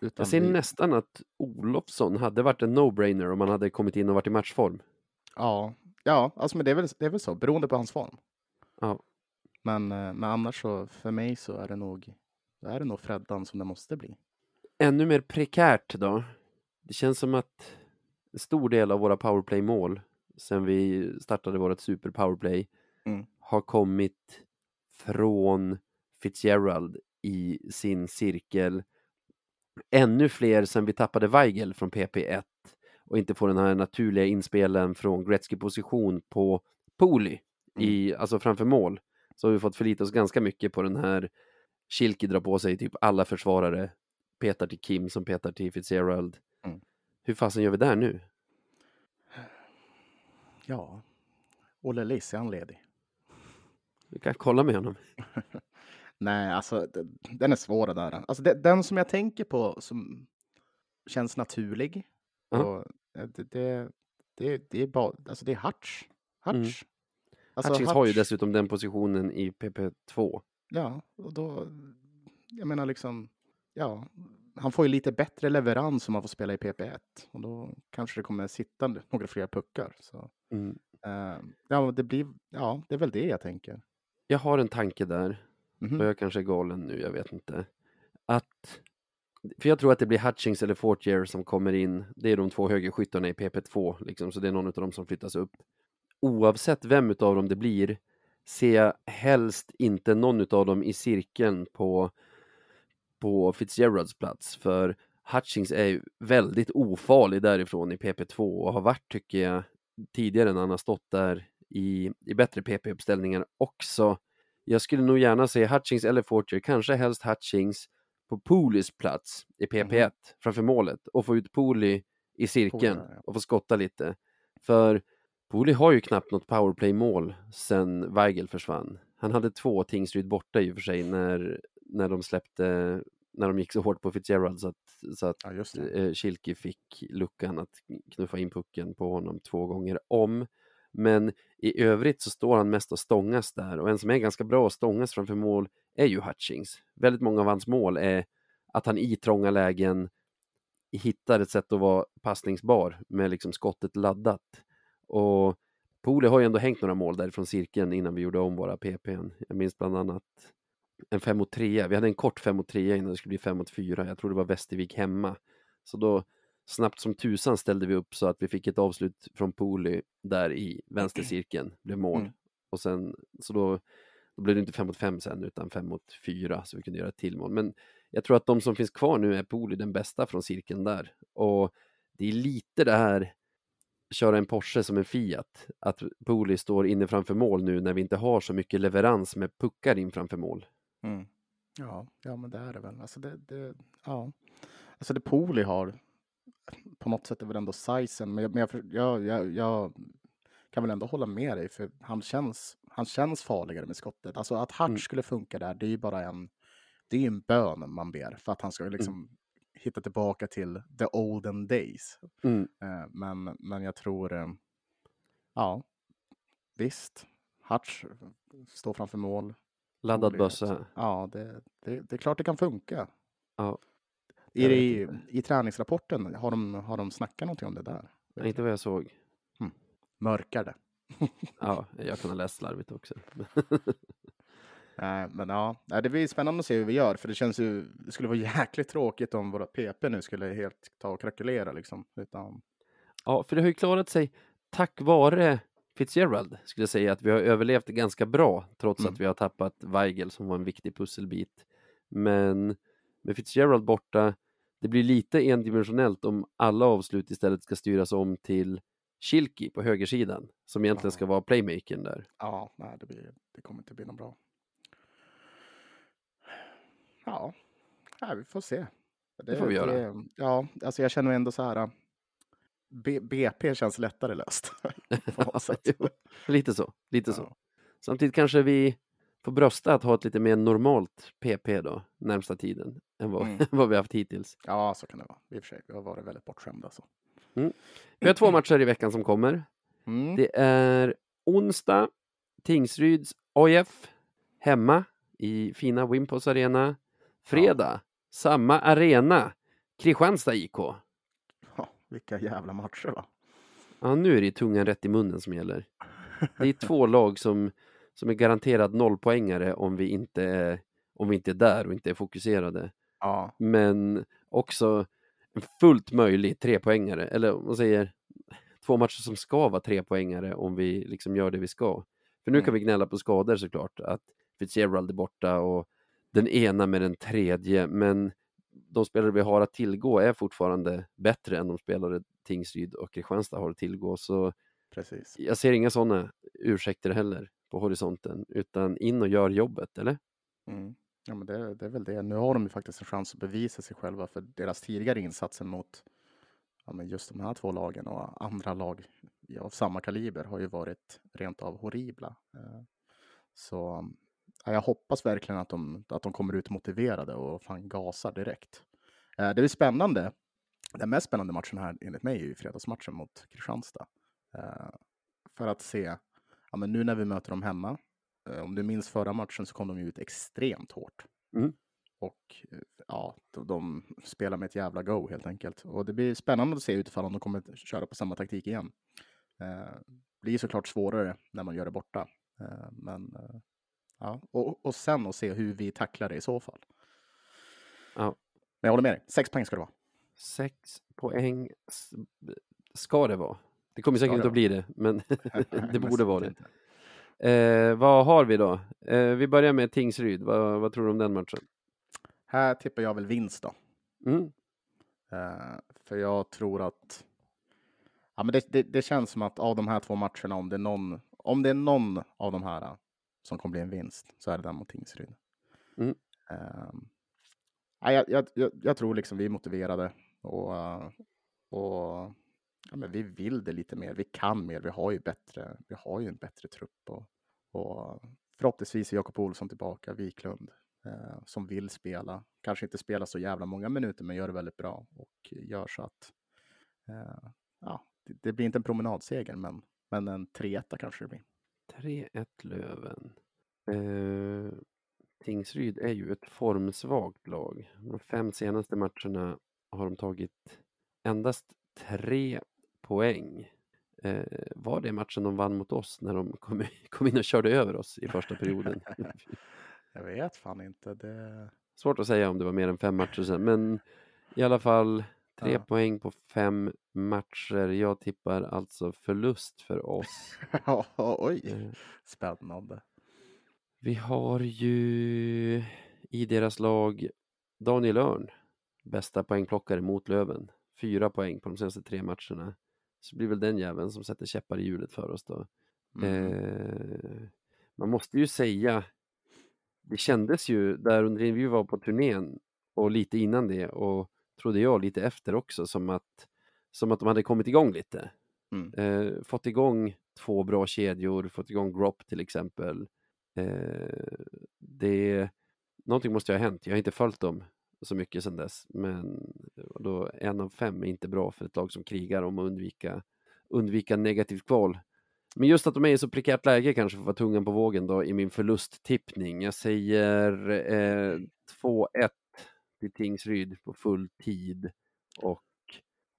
Utan Jag ser vi, nästan att Olofsson hade varit en no-brainer om han hade kommit in och varit i matchform. Ja, ja alltså, men det är, väl, det är väl så, beroende på hans form. Ja. Men, eh, men annars så, för mig så är det nog, är det nog Freddan som det måste bli. Ännu mer prekärt då. Det känns som att en stor del av våra powerplay-mål sen vi startade vårt super powerplay Mm. har kommit från Fitzgerald i sin cirkel. Ännu fler sen vi tappade Weigel från PP1 och inte får den här naturliga inspelen från Gretzky-position på Pooley, i, alltså framför mål. Så har vi fått förlita oss ganska mycket på den här Schilke drar på sig typ alla försvarare petar till Kim som petar till Fitzgerald. Mm. Hur fasen gör vi där nu? Ja, Olle Liss, är han ledig? Vi kan kolla med honom. Nej, alltså den är svår det där. Alltså den som jag tänker på som känns naturlig. Ja. Och det, det, det, det är bara, alltså det är Hutch. Hutch. Mm. Alltså, Hutchings har ju dessutom den positionen i PP2. Ja, och då, jag menar liksom, ja, han får ju lite bättre leverans om han får spela i PP1. Och då kanske det kommer sitta några fler puckar. Så, Mm. eh, ja, det blir, ja, det är väl det jag tänker. Jag har en tanke där, Mhm. och jag kanske är galen nu, jag vet inte. Att, för jag tror att det blir Hutchings eller Fortier som kommer in. Det är de två högerskyttarna i PP2, liksom, så det är någon av dem som flyttas upp. Oavsett vem utav dem det blir, ser jag helst inte någon utav dem i cirkeln på, på Fitzgeralds plats. För Hutchings är ju väldigt ofarlig därifrån i PP2 och har varit, tycker jag, tidigare när han har stått där i, i bättre PP-uppställningar också. Jag skulle nog gärna se Hutchings eller Fortier, kanske helst Hutchings på Pooleys plats i PP1 framför målet och få ut Pooley i cirkeln Pooley, ja. och få skotta lite. För Pooley har ju knappt något powerplay-mål sen Weigel försvann. Han hade två Tingsryd borta i och för sig när, när de släppte, när de gick så hårt på Fitzgerald så att, så att Ja, eh, fick luckan att knuffa in pucken på honom två gånger om. Men i övrigt så står han mest och stångas där och en som är ganska bra att stångas framför mål är ju Hutchings. Väldigt många av hans mål är att han i trånga lägen hittar ett sätt att vara passningsbar med liksom skottet laddat. Och Pole har ju ändå hängt några mål därifrån cirkeln innan vi gjorde om våra PPn. Jag minns bland annat en 5 mot 3. Vi hade en kort 5 mot 3 innan det skulle bli 5 mot 4. Jag tror det var Västervik hemma. Så då snabbt som tusan ställde vi upp så att vi fick ett avslut från Poli där i vänstercirkeln, blev mål. Mm. Och sen, så då, då blev det inte 5 mot 5 sen utan 5 mot 4 så vi kunde göra ett till mål. Men jag tror att de som finns kvar nu är Poli den bästa från cirkeln där. Och det är lite det här köra en Porsche som en Fiat. Att Poli står inne framför mål nu när vi inte har så mycket leverans med puckar in framför mål. Mm. Ja, ja, men det är det väl. Alltså det, det, ja. alltså det Poli har på något sätt är väl ändå sizen, men jag, men jag, jag, jag, kan väl ändå hålla med dig, för han känns, han känns farligare med skottet. Alltså att Hutch Mm. skulle funka där, det är ju bara en, det är en bön man ber för att han ska liksom hitta tillbaka till the olden days. Mm. Eh, men, men jag tror, eh, ja, visst, Hutch står framför mål. Laddad bössa. Ja, det, det, det är klart det kan funka. Ja. I, i. I träningsrapporten, har de, har de snackat någonting om det där? Nej, Inte vad jag såg. Mörkar det? Ja, jag kan ha läst slarvigt också. Nej, men ja, det blir spännande att se hur vi gör, för det känns ju, det skulle vara jäkligt tråkigt om våra PP nu skulle helt ta och krackelera liksom. Utan, Ja, för det har ju klarat sig tack vare Fitzgerald, skulle jag säga, att vi har överlevt ganska bra, trots Mm. att vi har tappat Weigel som var en viktig pusselbit. Men med Fitzgerald borta, det blir lite endimensionellt om alla avslut istället ska styras om till Schilki på högersidan, som egentligen Ja. ska vara playmakern där. ja, nej, det, blir, det kommer inte bli något bra. Ja, nej, vi får se. Det får vi göra. ja, alltså jag känner ändå så här. B, BP känns lättare löst. lite så, lite så. Ja. Samtidigt kanske vi får brösta att ha ett lite mer normalt PP då, närmsta tiden, än vad, Mm. vad vi haft hittills. Ja, så kan det vara. I och för sig, vi har varit väldigt bortskämda. Så. Vi har två matcher i veckan som kommer. Mm. Det är onsdag, Tingsryds AIF hemma i fina Wimpos Arena. Fredag, samma arena, Kristianstad IK. Ja, vilka jävla matcher va? Ja, nu är det tungan rätt i munnen som gäller. Det är två lag som, som är garanterat nollpoängare om vi inte är, om vi inte är där och inte är fokuserade. Ja, Men också en fullt möjlig trepoängare, eller om man säger två matcher som ska vara trepoängare om vi liksom gör det vi ska. För nu kan Mm. vi gnälla på skador såklart, att Fitzgerald är borta och den ena med den tredje, men de spelare vi har att tillgå är fortfarande bättre än de spelare Tingsryd och Kristianstad har att tillgå, så precis. jag ser inga sådana ursäkter heller på horisonten, utan in och gör jobbet, eller? Mm. Ja, men det, det är väl det. Nu har de ju faktiskt en chans att bevisa sig själva för deras tidigare insatser mot ja, men just de här två lagen och andra lag av samma kaliber har ju varit rent av horribla. Eh, så ja, jag hoppas verkligen att de, att de kommer ut motiverade och fan gasar direkt. Eh, det är spännande. Den mest spännande matchen här enligt mig är ju fredagsmatchen mot Kristianstad. Eh, för att se, ja, men nu när vi möter dem hemma, om du minns förra matchen så kom de ut extremt hårt. Mm. Och ja, de, spelar med ett jävla go helt enkelt. Och det blir spännande att se utifall om de kommer köra på samma taktik igen. Eh, blir såklart svårare när man gör det borta. Eh, men eh, ja, och, och sen att se hur vi tacklar det i så fall. Ja. Men jag håller med dig, sex poäng ska det vara. Sex poäng ska det vara. Det kommer säkert inte att bli det, men det borde vara det. Eh, vad har vi då? Eh, vi börjar med Tingsryd. Vad, vad, tror du om den matchen? Här tippar jag väl vinst då. Mm. Eh, för jag tror att ja, men det, det, det, känns som att av de här två matcherna, om det är någon, om det är någon av de här som kommer bli en vinst, så är det den mot Tingsryd. Mm. Um, jag, jag, jag, jag, tror liksom vi är motiverade och, och ja, men vi vill det lite mer. Vi kan mer. Vi har ju bättre. Vi har ju en bättre trupp och, och förhoppningsvis är Jakob Olsson tillbaka, Wiklund eh, som vill spela. Kanske inte spela så jävla många minuter, men gör det väldigt bra och gör så att eh, ja, det, det, blir inte en promenadseger, men, men en 3-1 kanske det blir. 3-1 Löven. Eh, Tingsryd är ju ett formsvagt lag. De fem senaste matcherna har de tagit endast tre poäng. Eh, var det matchen de vann mot oss när de kom, kom in och körde över oss i första perioden? Jag vet fan inte. Det... Svårt att säga om det var mer än fem matcher sedan, men i alla fall tre ja. poäng på fem matcher. Jag tippar alltså förlust för oss. Oj, eh. spännande. Vi har ju i deras lag Daniel Örn, bästa poängplockare mot Löven. Fyra poäng på de senaste tre matcherna. Så blir väl den jäveln som sätter käppar i hjulet för oss då. Mm. Eh, man måste ju säga det kändes ju där under vi var på turnén och lite innan det och trodde jag lite efter också som att, som att de hade kommit igång lite. Mm. Eh, fått igång två bra kedjor, fått igång Grop till exempel. Eh, det, någonting måste ha hänt, jag har inte följt dem så mycket sedan dess, men då en av fem är inte bra för ett lag som krigar om att undvika, undvika negativt kval. Men just att de är i så prekärt läge kanske för att vara tungan på vågen då i min förlusttippning. Jag säger eh, 2-1 till Tingsryd på full tid och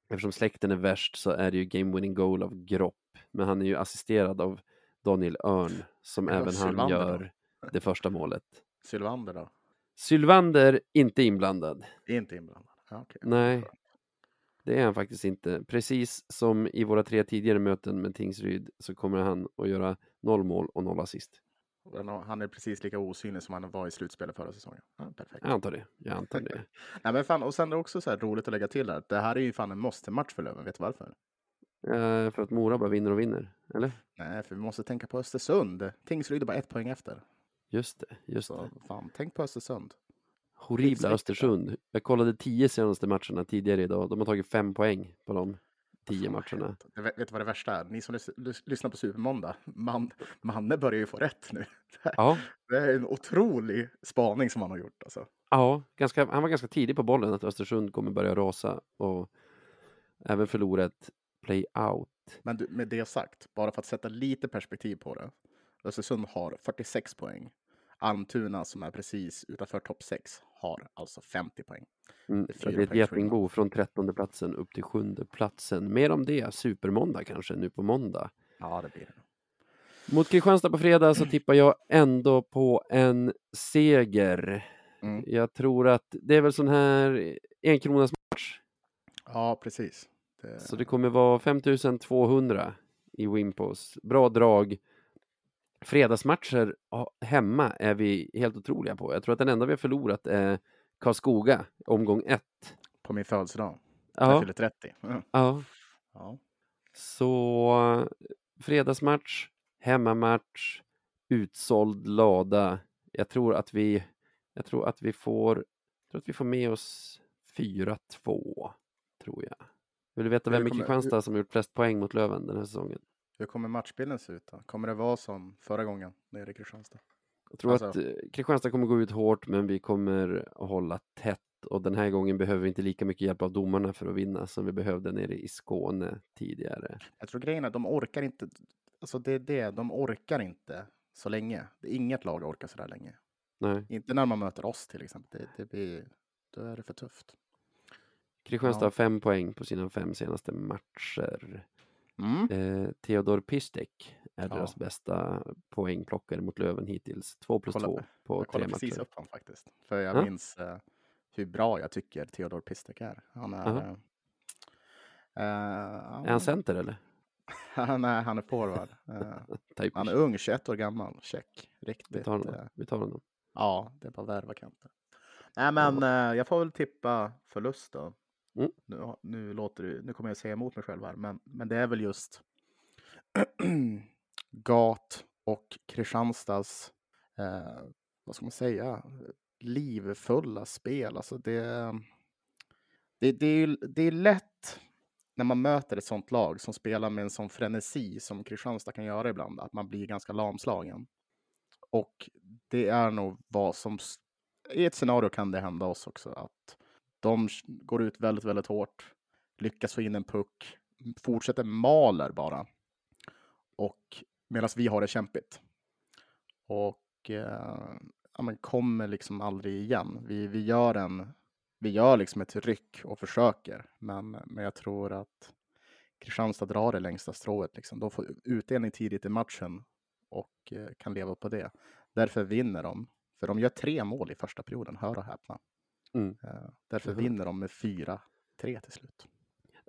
eftersom släkten är värst så är det ju game winning goal av Gropp. Men han är ju assisterad av Daniel Örn som även han gör då? det första målet. Sylvander då? Sylvander inte inblandad. Inte inblandad? okay. Nej, det är han faktiskt inte. Precis som i våra tre tidigare möten med Tingsryd så kommer han att göra noll mål och noll assist. Han är precis lika osynlig som han var i slutspelet förra säsongen. Ja, perfekt. Jag antar det. Jag antar det. Nej, men fan, och sen är det också så här roligt att lägga till här. Det här är ju fan en måste-match för Löven. Vet du varför? Uh, för att Mora bara vinner och vinner, eller? Nej, för vi måste tänka på Östersund. Tingsryd är bara ett poäng efter. Just det, just så, det. Fan, tänk på Östersund. Horribla Östersund. Jag kollade tio senaste matcherna tidigare idag. De har tagit fem poäng på de tio matcherna. Vet, vet du vad det värsta är? Ni som lys lyssnar på Supermåndag, man, Manne börjar ju få rätt nu. Ja. Det är en otrolig spaning som han har gjort. Alltså. Ja, ganska, han var ganska tidig på bollen att Östersund kommer börja rasa och även förlora ett play-out. Men du, med det sagt, bara för att sätta lite perspektiv på det. Östersund har 46 poäng. Almtuna som är precis utanför topp 6 har alltså 50 poäng. Mm, det är, det är ett getingbo från trettonde platsen upp till sjunde platsen. Mer om det supermåndag kanske nu på måndag. Ja, det blir det. Mot Kristianstad på fredag så tippar jag ändå på en seger. Mm. Jag tror att det är väl sån här en kronas match. Ja, precis. Det... Så det kommer vara 5200 i Wimpos. Bra drag. Fredagsmatcher hemma är vi helt otroliga på. Jag tror att den enda vi har förlorat är Karlskoga, omgång ett. På min födelsedag. Ja. Jag fyller 30. Mm. Ja. ja. Så fredagsmatch, hemmamatch, utsåld lada. Jag tror att vi, Jag tror att vi får, jag tror att vi får med oss 4-2, tror jag. Vill du veta vem i Kristianstad som gjort flest poäng mot Löven den här säsongen? Hur kommer matchbilden se ut då? Kommer det vara som förra gången nere i Kristianstad? Jag tror Alltså- att eh, Kristianstad kommer gå ut hårt, men vi kommer att hålla tätt. Och den här gången behöver vi inte lika mycket hjälp av domarna för att vinna som vi behövde nere i Skåne tidigare. Jag tror grejen är att de orkar inte. Alltså det är det, de orkar inte så länge. Det är inget lag orkar så där länge. Nej. Inte när man möter oss till exempel. Det, det blir, då är det för tufft. Kristianstad Ja. har fem poäng på sina fem senaste matcher. Mm. Eh, Theodor Pistek är Ja. deras bästa poängplockare mot Löven hittills. Två plus Kolla- två på Jag tre kollade precis matcher. upp honom faktiskt. För jag Ja. minns eh, hur bra jag tycker Theodor Pistek är. Han är... Eh, eh, Är han center eller? Nej, han är forward. Eh, han är ung, 21 år gammal. Check. Vi Riktigt. tar honom. eh, Vi tar honom. Ja, det är bara värva kanter. Nej, men eh, jag får väl tippa förlust då. Mm. Nu, nu, låter det, nu kommer jag säga emot mig själv här, men, men det är väl just Gat och Kristianstads, eh, vad ska man säga, livfulla spel. Alltså det, det, det, är, ju- det är lätt när man möter ett sånt lag som spelar med en sån frenesi som Kristianstad kan göra ibland, att man blir ganska lamslagen. Och det är nog vad som... I ett scenario kan det hända oss också. Att de går ut väldigt, väldigt hårt. Lyckas få in en puck. Fortsätter maler bara. Och medan vi har det kämpigt. Och eh, ja, men kommer liksom aldrig igen. Vi, vi gör en... Vi gör liksom ett ryck och försöker. Men, men jag tror att Kristianstad drar det längsta strået. Liksom. De får utdelning tidigt i matchen och eh, kan leva på det. Därför vinner de. För de gör tre mål i första perioden, hör och häpna. Mm. Eh, därför vinner de med 4-3 till slut.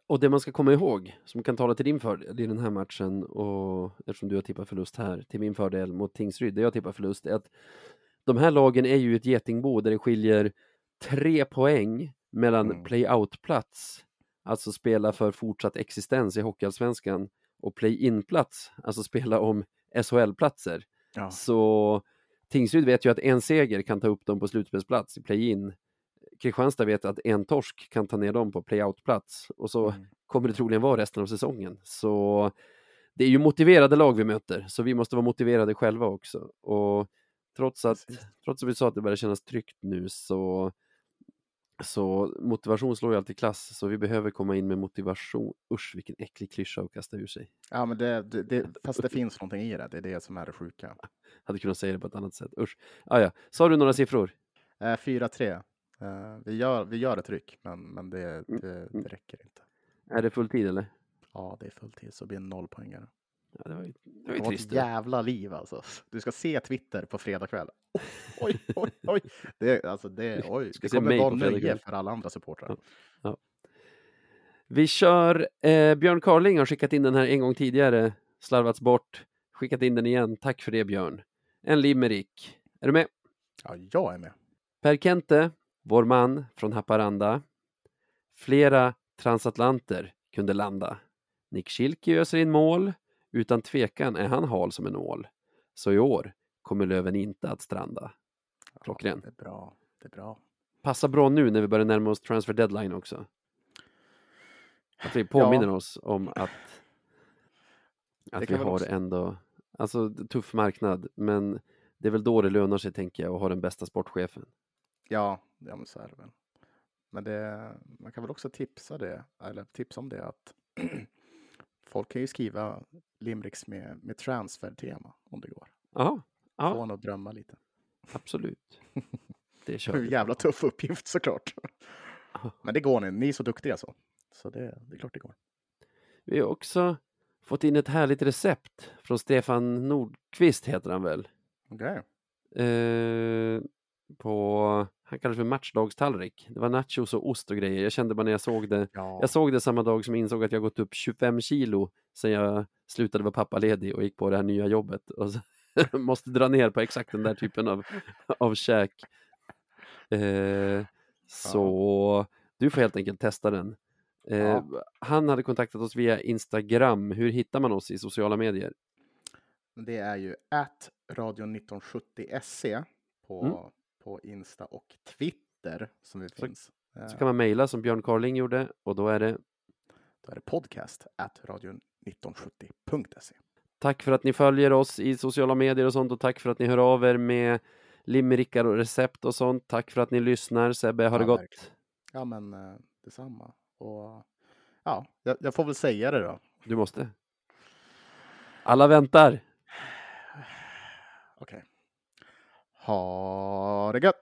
Och det man ska komma ihåg, som kan tala till din fördel i den här matchen, och eftersom du har tippat förlust här, till min fördel mot Tingsryd, där jag tippar förlust, är att de här lagen är ju ett getingbo där det skiljer tre poäng mellan Mm. play-out-plats, alltså spela för fortsatt existens i Hockeyallsvenskan, och play-in-plats, alltså spela om SHL-platser. Ja. Så Tingsryd vet ju att en seger kan ta upp dem på slutspelsplats i play-in. Kristianstad vet att en torsk kan ta ner dem på play-out-plats och så Mm. kommer det troligen vara resten av säsongen. Så det är ju motiverade lag vi möter, så vi måste vara motiverade själva också. Och trots att, trots att vi sa att det börjar kännas tryggt nu så, så motivation slår ju alltid klass, så vi behöver komma in med motivation. Usch, vilken äcklig klyscha att kasta ur sig. Ja, men det, det, det, fast det finns någonting i det. Det är det som är det sjuka. Hade kunnat säga det på ett annat sätt. Usch. Ah, ja. Sa du några siffror? Eh, 4-3. Eh, vi, gör, vi gör ett ryck, men, men det, Mm, det, mm. det räcker inte. Är det full tid eller? Ja, det är fulltid, så det blir en nollpoängare. Ja, det var ju, det var Det ju var trist. ett det. jävla liv alltså. Du ska se Twitter på fredag kväll. Oj, oj, oj. Det, alltså det, oj. Ska det kommer vara nöje för alla andra supportrar. Vi kör, eh, Björn Carling har skickat in den här en gång tidigare, slarvats bort, skickat in den igen. Tack för det Björn. En limerick. Är du med? Ja, jag är med. Per Kente, vår man från Haparanda. Flera transatlanter kunde landa. Nick Schilke öser in mål. Utan tvekan är han hal som en ål. Så i år kommer Löven inte att stranda. Klockren. Ja, det är bra. Det är bra. Passar bra nu när vi börjar närma oss transfer deadline också. Att vi påminner oss om att, att vi har också- ändå, alltså tuff marknad, men det är väl då det lönar sig tänker jag att ha den bästa sportchefen. Ja, ja men så är det väl. Men det, man kan väl också tipsa det, eller tipsa om det att folk kan ju skriva limericks med, med transfertema om det går. Ja, Få en att drömma lite. absolut. Det kör Hur vi. jävla tuff uppgift såklart. Ja. Men det går ni, ni är så duktiga så. Så det, det är klart det går. Vi har också fått in ett härligt recept från Stefan Nordqvist heter han väl? Okej. Eh, på, han kallar det för matchdagstallrik. Det var nachos och ost och grejer. Jag kände bara när jag såg det. Ja. Jag såg det samma dag som jag insåg att jag gått upp 25 kilo sen jag slutade vara pappaledig och gick på det här nya jobbet. Och så måste dra ner på exakt den där typen av, av käk. Eh, så du får helt enkelt testa den. Eh, Ja. Han hade kontaktat oss via Instagram. Hur hittar man oss i sociala medier? Det är ju at radio1970se på, Mm. På Insta och Twitter som vi finns. Så kan man mejla som Björn Carling gjorde och då är det Då är det podcast at radion1970.se. Tack för att ni följer oss i sociala medier och sånt och tack för att ni hör av er med limerickar och recept och sånt. Tack för att ni lyssnar. Sebbe, har Ja, det gott? verkligen. Ja, men eh, detsamma. Och ja, jag, jag får väl säga det då. Du måste. Alla väntar. Okej. Ha det gött!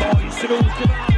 Härnström